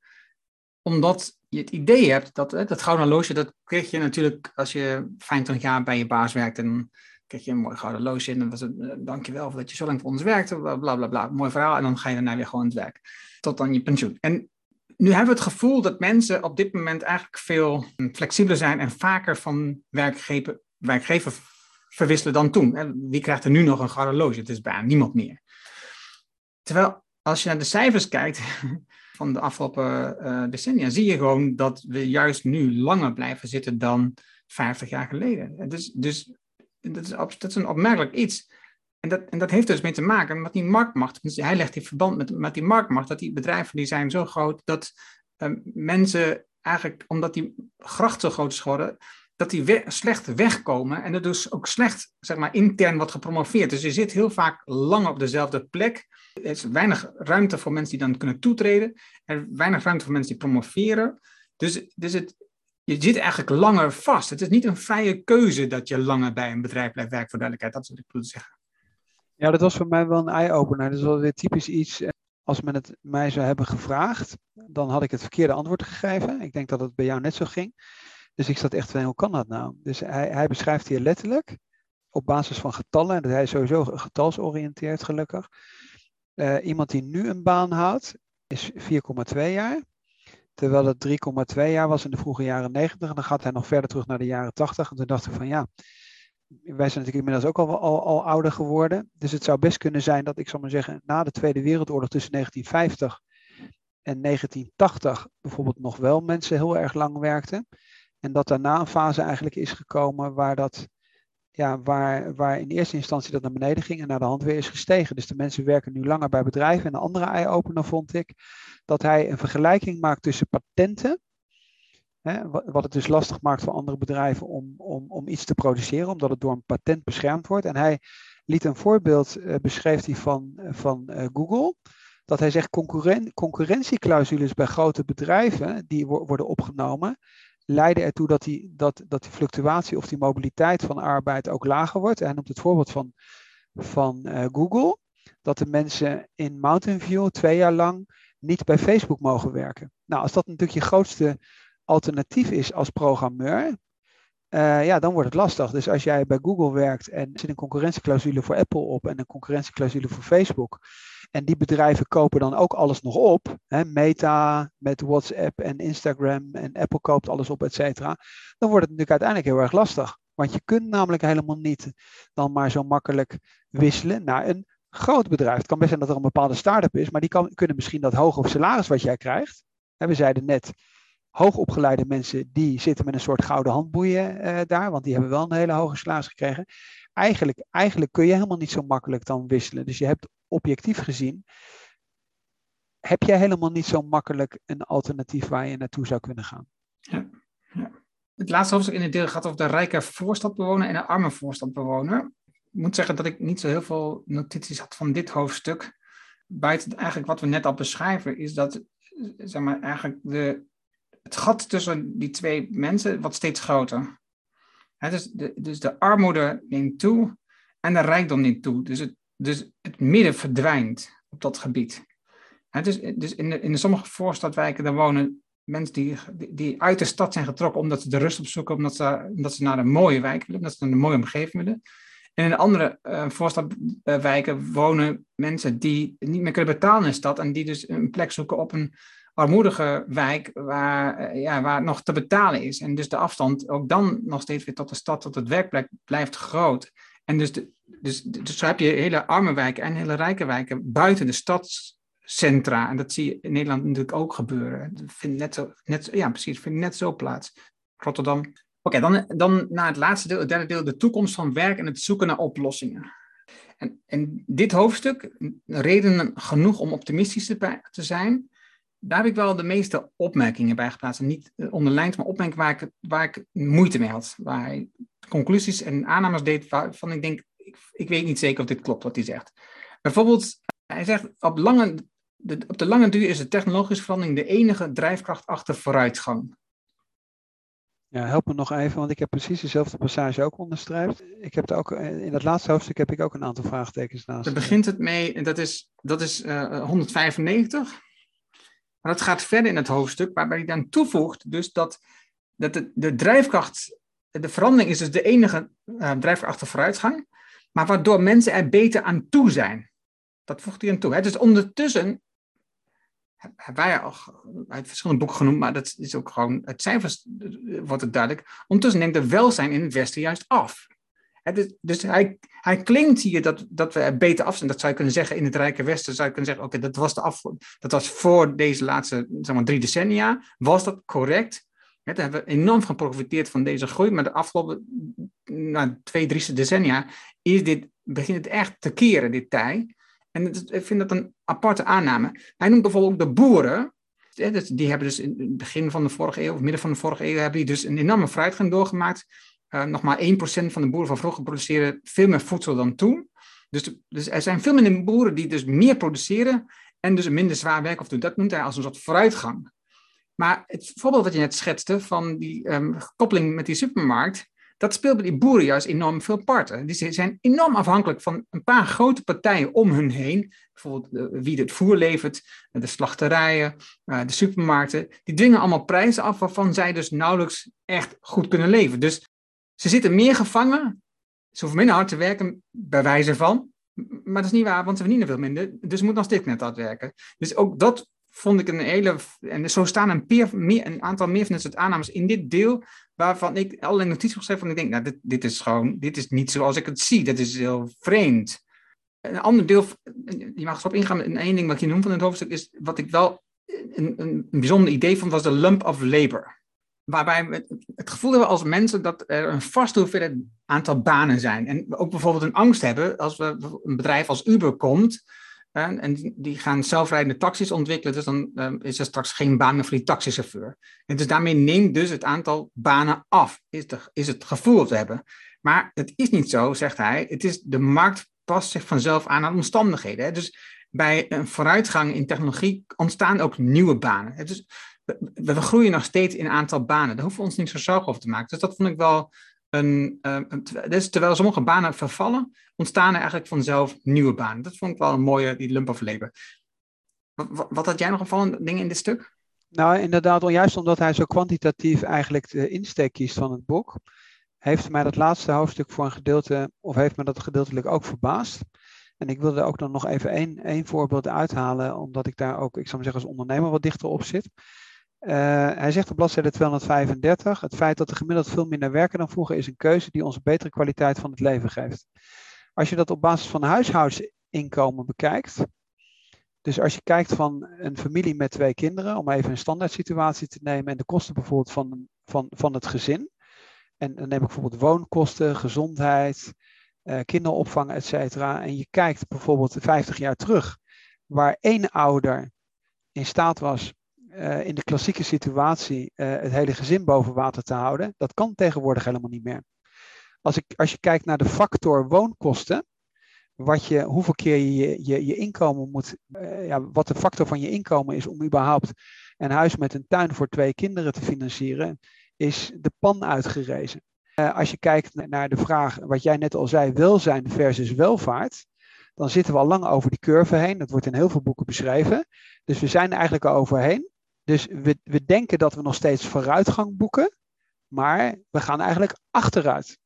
omdat je het idee hebt dat dat gouden horloge, dat kreeg je natuurlijk als je 25 jaar bij je baas werkt. En kreeg je een mooi gouden horloge. En dan was het, uh, dankjewel dat je zo lang voor ons werkte. Bla, bla bla. Mooi verhaal. En dan ga je daarna weer gewoon aan het werk. Tot dan je pensioen. En nu hebben we het gevoel dat mensen op dit moment eigenlijk veel flexibeler zijn en vaker van werkgever, werkgever verwisselen dan toen. Wie krijgt er nu nog een horloge? Het is bijna niemand meer. Terwijl als je naar de cijfers kijkt, van de afgelopen uh, decennia, zie je gewoon dat we juist nu langer blijven zitten dan 50 jaar geleden. Dus, dus dat, is, dat is een opmerkelijk iets. En dat, en dat heeft dus mee te maken met die marktmacht. Dus hij legt die verband met, met die marktmacht, dat die bedrijven die zijn zo groot dat uh, mensen eigenlijk, omdat die gracht zo groot is geworden, dat die slecht wegkomen en er dus ook slecht zeg maar, intern wordt gepromoveerd. Dus je zit heel vaak lang op dezelfde plek. Er is weinig ruimte voor mensen die dan kunnen toetreden. Er weinig ruimte voor mensen die promoveren. Dus, dus het, je zit eigenlijk langer vast. Het is niet een vrije keuze dat je langer bij een bedrijf blijft werken, voor duidelijkheid. Dat is wat ik bedoel te zeggen. Ja, dat was voor mij wel een eye-opener. Dat is wel weer typisch iets als men het mij zou hebben gevraagd, dan had ik het verkeerde antwoord gegeven. Ik denk dat het bij jou net zo ging. Dus ik zat echt van, hoe kan dat nou? Dus hij, hij beschrijft hier letterlijk, op basis van getallen, en dat hij is sowieso getalsoriënteerd gelukkig. Uh, iemand die nu een baan houdt, is 4,2 jaar. Terwijl het 3,2 jaar was in de vroege jaren 90. En dan gaat hij nog verder terug naar de jaren 80. En toen dacht ik van ja, wij zijn natuurlijk inmiddels ook al, al, al ouder geworden. Dus het zou best kunnen zijn dat ik zal maar zeggen, na de Tweede Wereldoorlog tussen 1950 en 1980 bijvoorbeeld nog wel mensen heel erg lang werkten. En dat daarna een fase eigenlijk is gekomen waar dat ja, waar, waar in eerste instantie dat naar beneden ging en naar de hand weer is gestegen. Dus de mensen werken nu langer bij bedrijven. En een andere eye-opener vond ik dat hij een vergelijking maakt tussen patenten. Hè, wat het dus lastig maakt voor andere bedrijven om, om, om iets te produceren, omdat het door een patent beschermd wordt. En hij liet een voorbeeld, uh, beschreef hij van, van uh, Google. Dat hij zegt concurren concurrentieclausules bij grote bedrijven die wo worden opgenomen, leiden ertoe dat die, dat, dat die fluctuatie of die mobiliteit van arbeid ook lager wordt. Hij noemt het voorbeeld van, van uh, Google, dat de mensen in Mountain View twee jaar lang niet bij Facebook mogen werken. Nou, als dat natuurlijk je grootste alternatief is als programmeur, uh, ja, dan wordt het lastig. Dus als jij bij Google werkt en zit een concurrentieclausule voor Apple op en een concurrentieclausule voor Facebook, en die bedrijven kopen dan ook alles nog op. Hè, Meta met WhatsApp en Instagram en Apple koopt alles op, et cetera. Dan wordt het natuurlijk uiteindelijk heel erg lastig. Want je kunt namelijk helemaal niet dan maar zo makkelijk wisselen naar een groot bedrijf. Het kan best zijn dat er een bepaalde start-up is, maar die kan, kunnen misschien dat hoge salaris wat jij krijgt. We zeiden net, hoogopgeleide mensen die zitten met een soort gouden handboeien uh, daar, want die hebben wel een hele hoge salaris gekregen. Eigenlijk, eigenlijk kun je helemaal niet zo makkelijk dan wisselen. Dus je hebt objectief gezien, heb jij helemaal niet zo makkelijk een alternatief waar je naartoe zou kunnen gaan. Ja, ja. Het laatste hoofdstuk in het deel gaat over de rijke voorstadbewoner en de arme voorstadbewoner. Ik moet zeggen dat ik niet zo heel veel notities had van dit hoofdstuk. Buiten eigenlijk wat we net al beschrijven, is dat zeg maar, eigenlijk de, het gat tussen die twee mensen wordt steeds groter. dus, de, dus de armoede neemt toe en de rijkdom neemt toe. Dus het, dus het midden verdwijnt op dat gebied. dus dus in, de, sommige voorstadwijken daar wonen mensen die, die uit de stad zijn getrokken omdat ze de rust opzoeken, omdat ze, omdat ze naar een mooie wijk willen, omdat ze naar een mooie omgeving willen. En in andere uh, voorstadwijken wonen mensen die niet meer kunnen betalen in de stad en die dus een plek zoeken op een armoedige wijk waar, eh, ja, waar nog te betalen is. En dus de afstand ook dan nog steeds weer tot de stad, tot het werkplek blijft groot. En dus, de, dus, dus zo heb je hele arme wijken en hele rijke wijken buiten de stadscentra. En dat zie je in Nederland natuurlijk ook gebeuren. Dat vindt net zo, net, ja, precies, vindt net zo plaats. Rotterdam. Oké, dan, dan naar het laatste deel, het derde deel, de toekomst van werk en het zoeken naar oplossingen. En, en dit hoofdstuk, redenen genoeg om optimistisch te, te zijn, daar heb ik wel de meeste opmerkingen bij geplaatst. En niet eh, onderlijnd, maar opmerkingen waar ik, waar ik moeite mee had. Waar conclusies en aannames deed waarvan ik denk, ik, ik weet niet zeker of dit klopt wat hij zegt. Bijvoorbeeld, hij zegt, op, lange, de, op de lange duur is de technologische verandering de enige drijfkracht achter vooruitgang. Ja, help me nog even, want ik heb precies dezelfde passage ook onderstreept. Ik heb er ook, eh, in dat laatste hoofdstuk heb ik ook een aantal vraagtekens naast. Daar begint het mee, en dat is, dat is uh, 195. Maar dat gaat verder in het hoofdstuk, waarbij hij dan toevoegt dus dat, dat de, de drijfkracht, de verandering is dus de enige uh, achter vooruitgang, maar waardoor mensen er beter aan toe zijn. Dat voegt hij aan toe. Hè? Dus ondertussen hebben wij al uit verschillende boeken genoemd, maar dat is ook gewoon, het cijfers eh, wordt het duidelijk. Ondertussen neemt de welzijn in het Westen juist af. Dus, dus, hij, hij klinkt hier dat, dat we er beter af zijn. Dat zou je kunnen zeggen in het Rijke Westen. Zou je kunnen zeggen, oké, dat was de af, dat was voor deze laatste zeg maar, drie decennia. Was dat correct? Hebben we enorm geprofiteerd van deze groei. Maar de afgelopen nou, twee, drie decennia is dit, begint het echt te keren, dit tij. En ik vind dat een aparte aanname. Hij noemt bijvoorbeeld ook de boeren. Die hebben dus in het begin van de vorige eeuw, of midden van de vorige eeuw, hebben die dus een enorme vooruitgang doorgemaakt uh, nog maar 1% van de boeren van vroeger produceren veel meer voedsel dan toen. Dus, dus er zijn veel minder boeren die dus meer produceren en dus minder zwaar werk of doen. Dat noemt hij als een soort vooruitgang. Maar het voorbeeld wat je net schetste van die um, koppeling met die supermarkt, dat speelt bij die boeren juist enorm veel parten. Die zijn enorm afhankelijk van een paar grote partijen om hun heen. Bijvoorbeeld uh, wie het voer levert, de slachterijen, uh, de supermarkten. Die dwingen allemaal prijzen af waarvan zij dus nauwelijks echt goed kunnen leven. Dus ze zitten meer gevangen. Ze hoeven minder hard te werken, bij wijze van. Maar dat is niet waar, want ze verdienen veel minder. Dus ze moeten nog steeds net hard werken. Dus ook dat vond ik een hele. En zo staan een, peer, meer, een aantal meer van dit soort aannames in dit deel. waarvan ik allerlei notities geschreven van ik denk, nou, dit, dit is gewoon. Dit is niet zoals ik het zie. Dat is heel vreemd. Een ander deel, je mag erop ingaan. En één ding wat je noemt van het hoofdstuk is. wat ik wel een, een, een bijzonder idee vond, was de lump of labor waarbij we het gevoel hebben als mensen dat er een vast hoeveelheid aantal banen zijn. En ook bijvoorbeeld een angst hebben als we, een bedrijf als Uber komt en, en die gaan zelfrijdende taxis ontwikkelen, dus dan um, is er straks geen baan meer voor die taxichauffeur. En dus daarmee neemt dus het aantal banen af, is, is het gevoel dat we hebben. Maar het is niet zo, zegt hij. Het is, de markt past zich vanzelf aan aan omstandigheden. Hè? Dus bij een vooruitgang in technologie ontstaan ook nieuwe banen. Dus we, groeien nog steeds in aantal banen. Daar hoeven we ons niet zo zorgen over te maken. Dus dat vond ik wel een. Uh, dus terwijl sommige banen vervallen, ontstaan er eigenlijk vanzelf nieuwe banen. Dat vond ik wel een mooie, die lump of labor. Wat, wat, had jij nog opvallende dingen in dit stuk? Nou, inderdaad, juist omdat hij zo kwantitatief eigenlijk de insteek kiest van het boek, heeft mij dat laatste hoofdstuk voor een gedeelte, of heeft me dat gedeeltelijk ook verbaasd. En ik wilde ook dan nog even één, één voorbeeld uithalen, omdat ik daar ook, ik zou maar zeggen, als ondernemer wat dichter op zit. Uh, hij zegt op bladzijde 235, het feit dat er gemiddeld veel minder werken dan vroeger is een keuze die ons een betere kwaliteit van het leven geeft. Als je dat op basis van huishoudsinkomen bekijkt, dus als je kijkt van een familie met twee kinderen, om even een standaard situatie te nemen en de kosten bijvoorbeeld van, van, van het gezin, en dan neem ik bijvoorbeeld woonkosten, gezondheid, uh, kinderopvang, et cetera, en je kijkt bijvoorbeeld 50 jaar terug, waar één ouder in staat was uh, in de klassieke situatie uh, het hele gezin boven water te houden. Dat kan tegenwoordig helemaal niet meer. Als, ik, als je kijkt naar de factor woonkosten, wat je, hoeveel keer je je, je inkomen moet, uh, ja, wat de factor van je inkomen is om überhaupt een huis met een tuin voor twee kinderen te financieren, is de pan uitgerezen. als je kijkt naar de vraag, wat jij net al zei, welzijn versus welvaart, dan zitten we al lang over die curve heen. Dat wordt in heel veel boeken beschreven. Dus we zijn er eigenlijk al overheen. Dus we, we denken dat we nog steeds vooruitgang boeken, maar we gaan eigenlijk achteruit.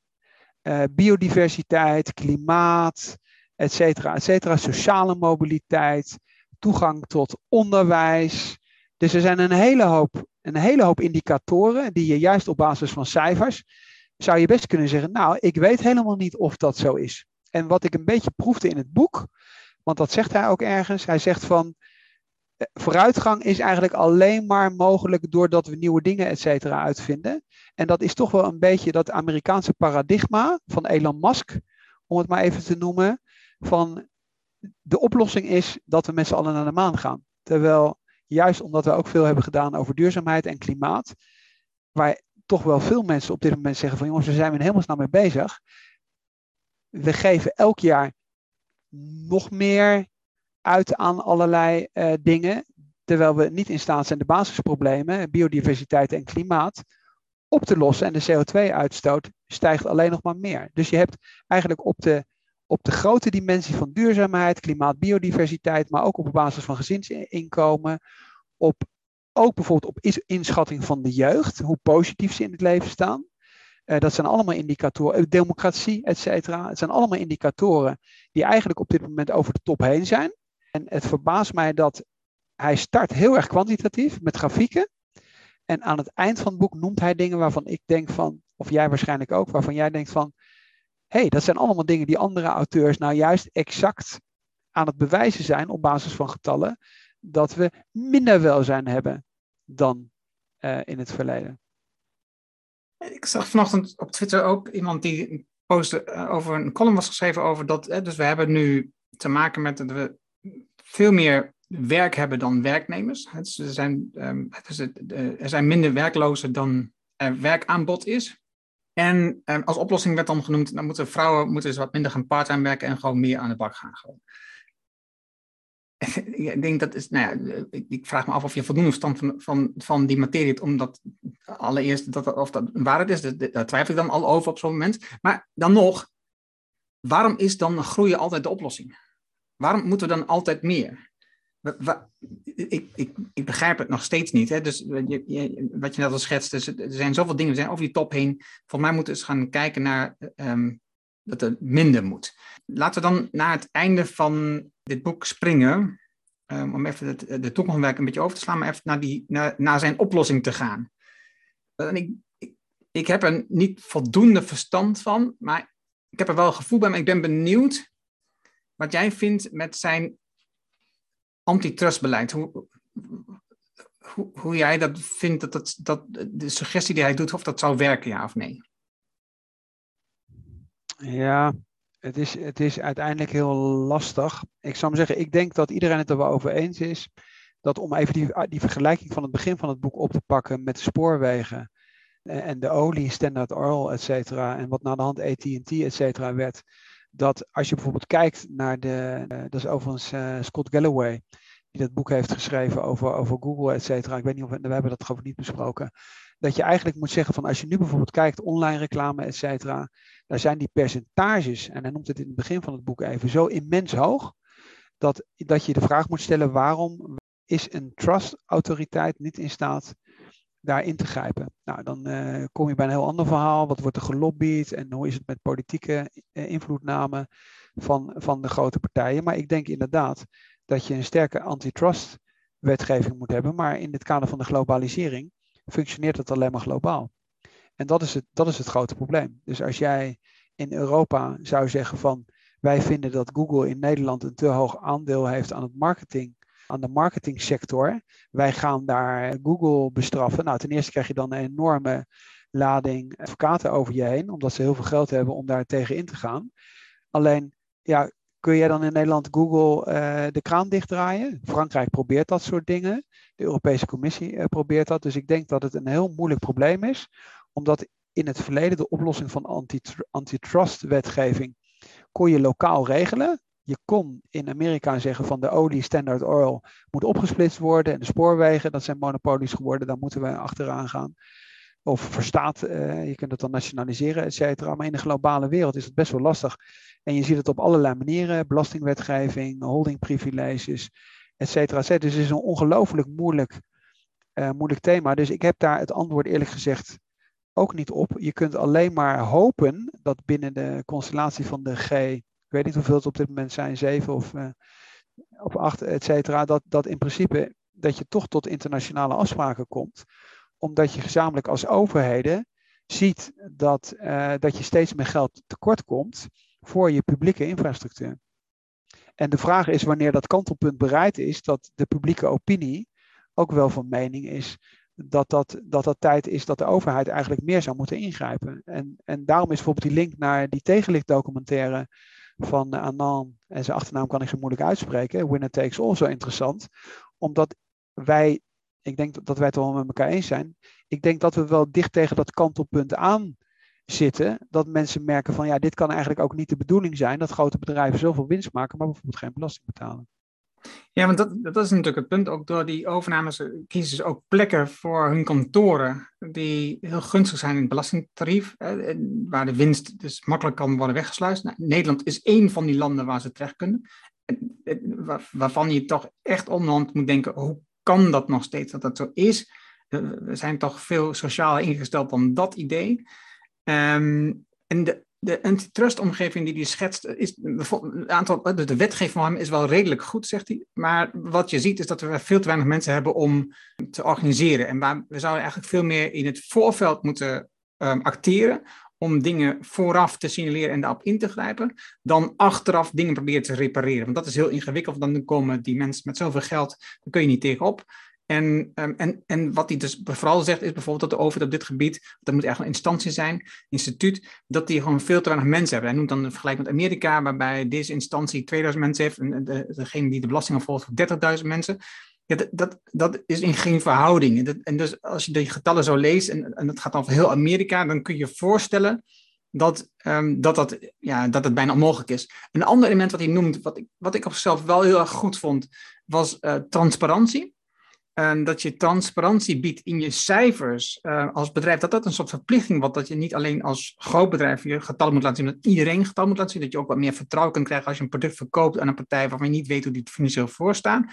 Uh, biodiversiteit, klimaat, et cetera, et cetera, sociale mobiliteit, toegang tot onderwijs. Dus er zijn een hele hoop, een hele hoop indicatoren die je juist op basis van cijfers zou je best kunnen zeggen, nou, ik weet helemaal niet of dat zo is. En wat ik een beetje proefde in het boek, want dat zegt hij ook ergens, hij zegt van, vooruitgang is eigenlijk alleen maar mogelijk doordat we nieuwe dingen, et cetera, uitvinden. En dat is toch wel een beetje dat Amerikaanse paradigma van Elon Musk, om het maar even te noemen, van de oplossing is dat we met z'n allen naar de maan gaan. Terwijl, juist omdat we ook veel hebben gedaan over duurzaamheid en klimaat, waar toch wel veel mensen op dit moment zeggen van jongens, we zijn we helemaal snel mee bezig. We geven elk jaar nog meer uit aan allerlei uh, dingen, terwijl we niet in staat zijn de basisproblemen, biodiversiteit en klimaat, op te lossen. En de CO2-uitstoot stijgt alleen nog maar meer. Dus je hebt eigenlijk op de, op de grote dimensie van duurzaamheid, klimaat, biodiversiteit, maar ook op basis van gezinsinkomen, op, ook bijvoorbeeld op inschatting van de jeugd, hoe positief ze in het leven staan. Uh, dat zijn allemaal indicatoren, uh, democratie, et cetera. Het zijn allemaal indicatoren die eigenlijk op dit moment over de top heen zijn. En het verbaast mij dat hij start heel erg kwantitatief met grafieken. En aan het eind van het boek noemt hij dingen waarvan ik denk van, of jij waarschijnlijk ook, waarvan jij denkt van, hé, hey, dat zijn allemaal dingen die andere auteurs nou juist exact aan het bewijzen zijn op basis van getallen, dat we minder welzijn hebben dan uh, in het verleden. Ik zag vanochtend op Twitter ook iemand die een post uh, over een column was geschreven over dat, hè, dus we hebben nu te maken met dat we veel meer werk hebben dan werknemers. er, zijn, er zijn minder werklozen dan er werkaanbod is. En um, als oplossing werd dan genoemd, dan moeten vrouwen moeten dus wat minder gaan part-time werken en gewoon meer aan de bak gaan. Gewoon. <laughs> ik denk dat is, nou ja, ik, vraag me af of je voldoende verstand van, van, van die materie hebt, omdat allereerst dat, of dat waarheid is, daar twijfel ik dan al over op zo'n moment. Maar dan nog, waarom is dan groeien altijd de oplossing? Waarom moeten we dan altijd meer? Ik, ik, ik begrijp het nog steeds niet. Hè? Dus wat je net al schetst, dus er zijn zoveel dingen, we zijn over die top heen. Volgens mij moeten we eens gaan kijken naar um, dat het minder moet. Laten we dan naar het einde van dit boek springen. Um, om even de toekomstwerk een beetje over te slaan, maar even naar, die, naar zijn oplossing te gaan. En ik, ik, ik heb er niet voldoende verstand van, maar ik heb er wel een gevoel bij, maar ik ben benieuwd wat jij vindt met zijn antitrustbeleid. Hoe, hoe, hoe jij dat vindt, dat, dat, de suggestie die hij doet, of dat zou werken, ja of nee? Ja, het is, het is uiteindelijk heel lastig. Ik zou maar zeggen, ik denk dat iedereen het er wel over eens is. Dat om even die, die vergelijking van het begin van het boek op te pakken met de spoorwegen en de olie, Standard Oil, et cetera, en wat na de hand AT&T, et cetera, werd, dat als je bijvoorbeeld kijkt naar de, uh, dat is overigens uh, Scott Galloway, die dat boek heeft geschreven over, over Google, et cetera. Ik weet niet of we, hebben dat geloof ik niet besproken. Dat je eigenlijk moet zeggen van als je nu bijvoorbeeld kijkt, online reclame, et cetera, daar zijn die percentages, en hij noemt het in het begin van het boek even, zo immens hoog, dat, dat je de vraag moet stellen waarom is een trust-autoriteit niet in staat daarin te grijpen. Nou, dan uh, kom je bij een heel ander verhaal. Wat wordt er gelobbyd en hoe is het met politieke uh, invloedname van, van de grote partijen? Maar ik denk inderdaad dat je een sterke antitrust wetgeving moet hebben. Maar in het kader van de globalisering functioneert het alleen maar globaal. En dat is het, dat is het grote probleem. Dus als jij in Europa zou zeggen van wij vinden dat Google in Nederland een te hoog aandeel heeft aan het marketing aan de marketingsector. Wij gaan daar Google bestraffen. Nou, ten eerste krijg je dan een enorme lading advocaten over je heen, omdat ze heel veel geld hebben om daar tegen in te gaan. Alleen, ja, kun jij dan in Nederland Google uh, de kraan dichtdraaien? Frankrijk probeert dat soort dingen. De Europese Commissie uh, probeert dat. Dus ik denk dat het een heel moeilijk probleem is, omdat in het verleden de oplossing van antitrust-wetgeving kon je lokaal regelen je kon in Amerika zeggen van de olie Standard Oil moet opgesplitst worden en de spoorwegen, dat zijn monopolies geworden, daar moeten we achteraan gaan. Of verstaat, uh, je kunt het dan nationaliseren, et cetera. Maar in de globale wereld is het best wel lastig. En je ziet het op allerlei manieren, belastingwetgeving, holdingprivileges, et cetera. Dus het is een ongelooflijk moeilijk, uh, moeilijk thema. Dus ik heb daar het antwoord eerlijk gezegd ook niet op. Je kunt alleen maar hopen dat binnen de constellatie van de G weet niet hoeveel het op dit moment zijn, zeven of, uh, of acht, et cetera, dat, dat in principe dat je toch tot internationale afspraken komt, omdat je gezamenlijk als overheden ziet dat, uh, dat je steeds meer geld tekort komt voor je publieke infrastructuur. En de vraag is wanneer dat kantelpunt bereikt is, dat de publieke opinie ook wel van mening is dat dat, dat dat tijd is dat de overheid eigenlijk meer zou moeten ingrijpen. En, en daarom is bijvoorbeeld die link naar die tegenlichtdocumentaire van Anand, en zijn achternaam kan ik zo moeilijk uitspreken, Winner Takes All, zo interessant. Omdat wij, ik denk dat wij het wel met elkaar eens zijn, ik denk dat we wel dicht tegen dat kantelpunt aan zitten, dat mensen merken van ja, dit kan eigenlijk ook niet de bedoeling zijn, dat grote bedrijven zoveel winst maken, maar bijvoorbeeld geen belasting betalen. Ja, want dat, dat is natuurlijk het punt. Ook door die overnames kiezen ze ook plekken voor hun kantoren die heel gunstig zijn in het belastingtarief, waar de winst dus makkelijk kan worden weggesluist. Nou, Nederland is één van die landen waar ze terecht kunnen. waarvan je toch echt onderhand moet denken, hoe kan dat nog steeds dat dat zo is? We zijn toch veel socialer ingesteld dan dat idee. Um, en de, de antitrust-omgeving die hij schetst, is een aantal, de wetgeving van hem is wel redelijk goed, zegt hij. Maar wat je ziet is dat we veel te weinig mensen hebben om te organiseren. En we zouden eigenlijk veel meer in het voorveld moeten um, acteren om dingen vooraf te signaleren en daarop in te grijpen, dan achteraf dingen proberen te repareren. Want dat is heel ingewikkeld, want dan komen die mensen met zoveel geld, daar kun je niet tegenop. En, ehm, en, en wat hij dus vooral zegt is bijvoorbeeld dat de overheid op dit gebied, dat moet echt een instantie zijn, instituut, dat die gewoon veel te weinig mensen hebben. Hij noemt dan een vergelijking met Amerika, waarbij deze instantie 2000 mensen heeft en de, degene die de belastingen volgt 30.000 mensen. Ja, dat, dat, dat, is in geen verhouding. En, dus als je die getallen zo leest, en, en dat gaat over heel Amerika, dan kun je je voorstellen dat, um, dat, dat, ja, dat het bijna onmogelijk is. Een ander element wat hij noemt, wat ik, wat ik op zichzelf wel heel erg goed vond, was uh, transparantie. Um, dat je transparantie biedt in je cijfers uh, als bedrijf, dat dat een soort verplichting wordt. Dat je niet alleen als groot bedrijf je getallen moet laten zien, dat iedereen getallen moet laten zien. Dat je ook wat meer vertrouwen kan krijgen als je een product verkoopt aan een partij waarvan je niet weet hoe die financieel voorstaan.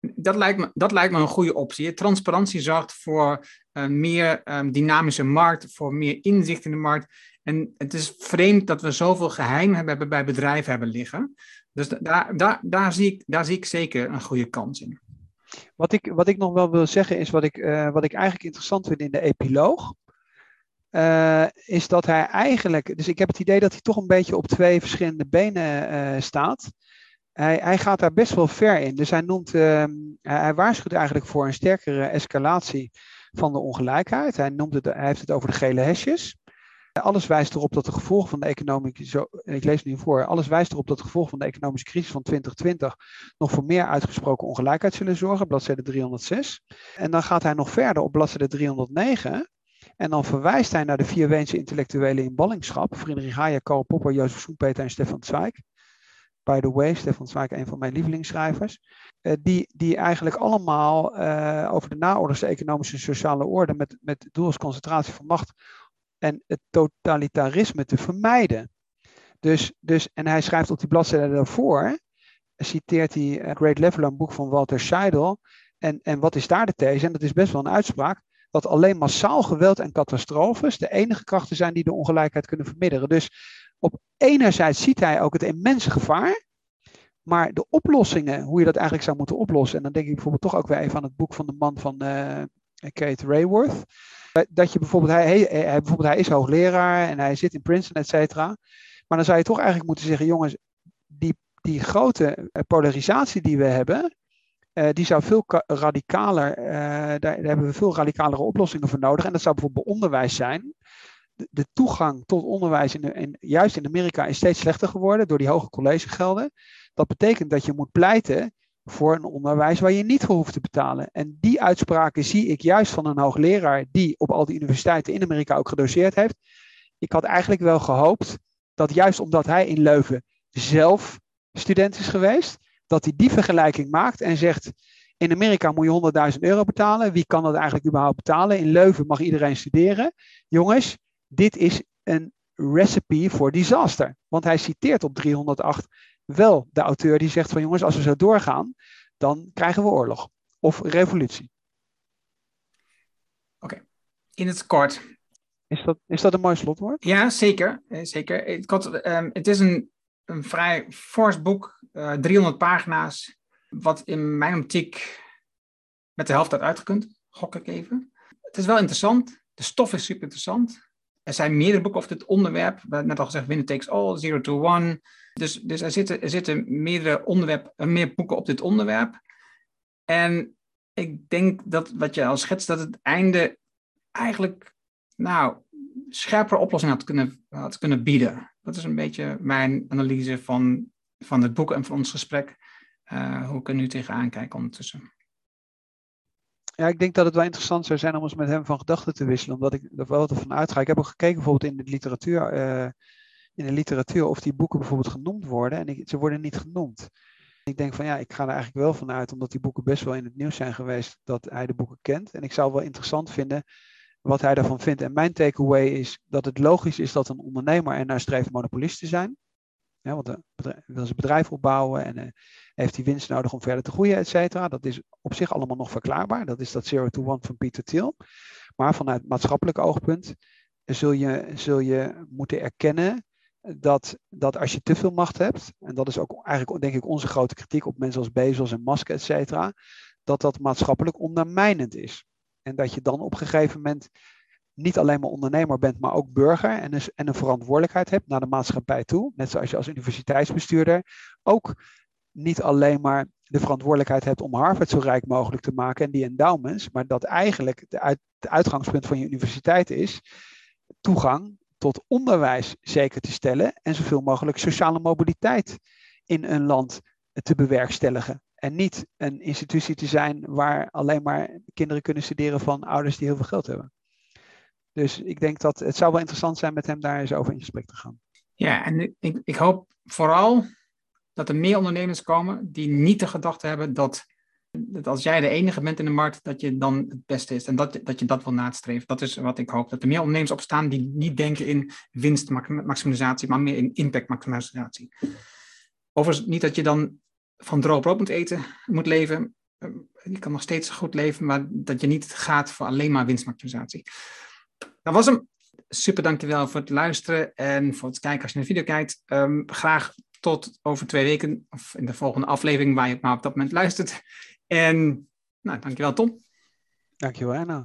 Dat lijkt, me, dat lijkt me een goede optie. Transparantie zorgt voor uh, meer um, dynamische markt, voor meer inzicht in de markt. En het is vreemd dat we zoveel geheim hebben bij bedrijven hebben liggen. Dus daar, zie ik, daar zie ik zeker een goede kans in. Wat ik, wat ik nog wel wil zeggen is wat ik, uh, wat ik eigenlijk interessant vind in de epiloog. Uh, is dat hij eigenlijk, dus ik heb het idee dat hij toch een beetje op twee verschillende benen uh, staat. Hij, hij, gaat daar best wel ver in. Dus hij noemt, hij waarschuwt eigenlijk voor een sterkere escalatie van de ongelijkheid. Hij, noemt het, hij heeft het over de gele hesjes. Alles wijst erop dat de gevolgen van de economische, ik lees nu voor, alles wijst erop dat de gevolgen van de economische crisis van 2020 nog voor meer uitgesproken ongelijkheid zullen zorgen, bladzijde 306. En dan gaat hij nog verder op bladzijde 309. En dan verwijst hij naar de vier Weense intellectuelen in ballingschap, Friedrich Hayek, Karl Popper, Jozef Schumpeter en Stefan Zweig. By the way, Stefan Zweig, een van mijn lievelingsschrijvers. Uh, die, die eigenlijk allemaal uh, over de naoorlogse economische en sociale orde met, met doel als concentratie van macht en het totalitarisme te vermijden. Dus, dus, en hij schrijft op die bladzijde daarvoor, citeert hij uh, Great Leveler, een boek van Walter Scheidel. En, en wat is daar de these? En dat is best wel een uitspraak, dat alleen massaal geweld en catastrofes de enige krachten zijn die de ongelijkheid kunnen verminderen. Dus op enerzijds ziet hij ook het immense gevaar, maar de oplossingen, hoe je dat eigenlijk zou moeten oplossen, en dan denk ik bijvoorbeeld toch ook weer even aan het boek van de man van uh, Kate Rayworth. Dat je bijvoorbeeld, hij, hij, bijvoorbeeld, hij is hoogleraar en hij zit in Princeton, et cetera. Maar dan zou je toch eigenlijk moeten zeggen, jongens, die, die grote eh, polarisatie die we hebben, uh, die zou veel radicaler, uh, daar, daar, hebben we veel radicalere oplossingen voor nodig. En dat zou bijvoorbeeld onderwijs zijn. De, de toegang tot onderwijs, in, in, juist in Amerika, is steeds slechter geworden door die hoge collegegelden. Dat betekent dat je moet pleiten voor een onderwijs waar je niet voor hoeft te betalen. En die uitspraken zie ik juist van een hoogleraar die op al die universiteiten in Amerika ook gedoseerd heeft. Ik had eigenlijk wel gehoopt dat juist omdat hij in Leuven zelf student is geweest, dat hij die vergelijking maakt en zegt, in Amerika moet je 100.000 euro betalen. Wie kan dat eigenlijk überhaupt betalen? In Leuven mag iedereen studeren. Jongens, dit is een recipe voor disaster. Want hij citeert op 308 wel de auteur die zegt van jongens, als we zo doorgaan, dan krijgen we oorlog of revolutie. Oké, okay. in het kort. Is dat, is dat een mooi slotwoord? Ja, zeker. Eh, zeker. Ik had, um, het is een, een vrij fors boek, uh, eh, 300 pagina's, wat in mijn optiek met de helft uit uitgekund, gok ik even. Het is wel interessant. De stof is super interessant. Er zijn meerdere boeken over dit onderwerp. We hebben net al gezegd, Winner Takes All, Zero to One. Dus, dus er, zitten, er zitten meerdere onderwerp, eh, meer boeken op dit onderwerp. En ik denk dat wat je al schetst, dat het einde eigenlijk, nou, scherpere oplossingen had kunnen, had kunnen bieden. Dat is een beetje mijn analyse van, van het boek en van ons gesprek. Uh, hoe ik er nu tegenaan kijk ondertussen. Ja, ik denk dat het wel interessant zou zijn om eens met hem van gedachten te wisselen, omdat ik er wel van uitga. Ik heb ook gekeken bijvoorbeeld in de literatuur, uh, in de literatuur of die boeken bijvoorbeeld genoemd worden en ik, ze worden niet genoemd. Ik denk van ja, ik ga er eigenlijk wel van uit, omdat die boeken best wel in het nieuws zijn geweest, dat hij de boeken kent. En ik zou wel interessant vinden wat hij daarvan vindt. En mijn takeaway is dat het logisch is dat een ondernemer er naar streeft monopolist te zijn. Want dan wil zijn bedrijf opbouwen en uh, heeft hij winst nodig om verder te groeien, et cetera. Dat is op zich allemaal nog verklaarbaar. Dat is dat zero to one van Peter Thiel. Maar vanuit maatschappelijk oogpunt zul je, zul je moeten erkennen dat, dat als je te veel macht hebt, en dat is ook eigenlijk denk ik onze grote kritiek op mensen als Bezos en Musk, et cetera, dat dat maatschappelijk ondermijnend is. En dat je dan op een gegeven moment niet alleen maar ondernemer bent, maar ook burger en een, en een verantwoordelijkheid hebt naar de maatschappij toe. Net zoals je als universiteitsbestuurder ook niet alleen maar de verantwoordelijkheid hebt om Harvard zo rijk mogelijk te maken en die endowments, maar dat eigenlijk de uit, het uitgangspunt van je universiteit is toegang tot onderwijs zeker te stellen en zoveel mogelijk sociale mobiliteit in een land te bewerkstelligen. En niet een institutie te zijn waar alleen maar kinderen kunnen studeren van ouders die heel veel geld hebben. Dus ik denk dat het zou wel interessant zijn met hem daar eens over in gesprek te gaan. Ja, en ik, ik hoop vooral dat er meer ondernemers komen die niet de gedachte hebben dat, dat als jij de enige bent in de markt, dat je dan het beste is. En dat, dat je dat wil nastreven. Dat is wat ik hoop. Dat er meer ondernemers opstaan die niet denken in winstmaximalisatie, maar meer in impactmaximalisatie. Overigens niet dat je dan van droog brood moet eten, moet leven. Je kan nog steeds goed leven, maar dat je niet gaat voor alleen maar winstmaximalisatie. Dat was hem. Super dankjewel voor het luisteren en voor het kijken als je naar de video kijkt. Um, graag tot over twee weken, of in de volgende aflevering waar je maar op dat moment luistert. En nou, dankjewel Tom. Dankjewel Anna.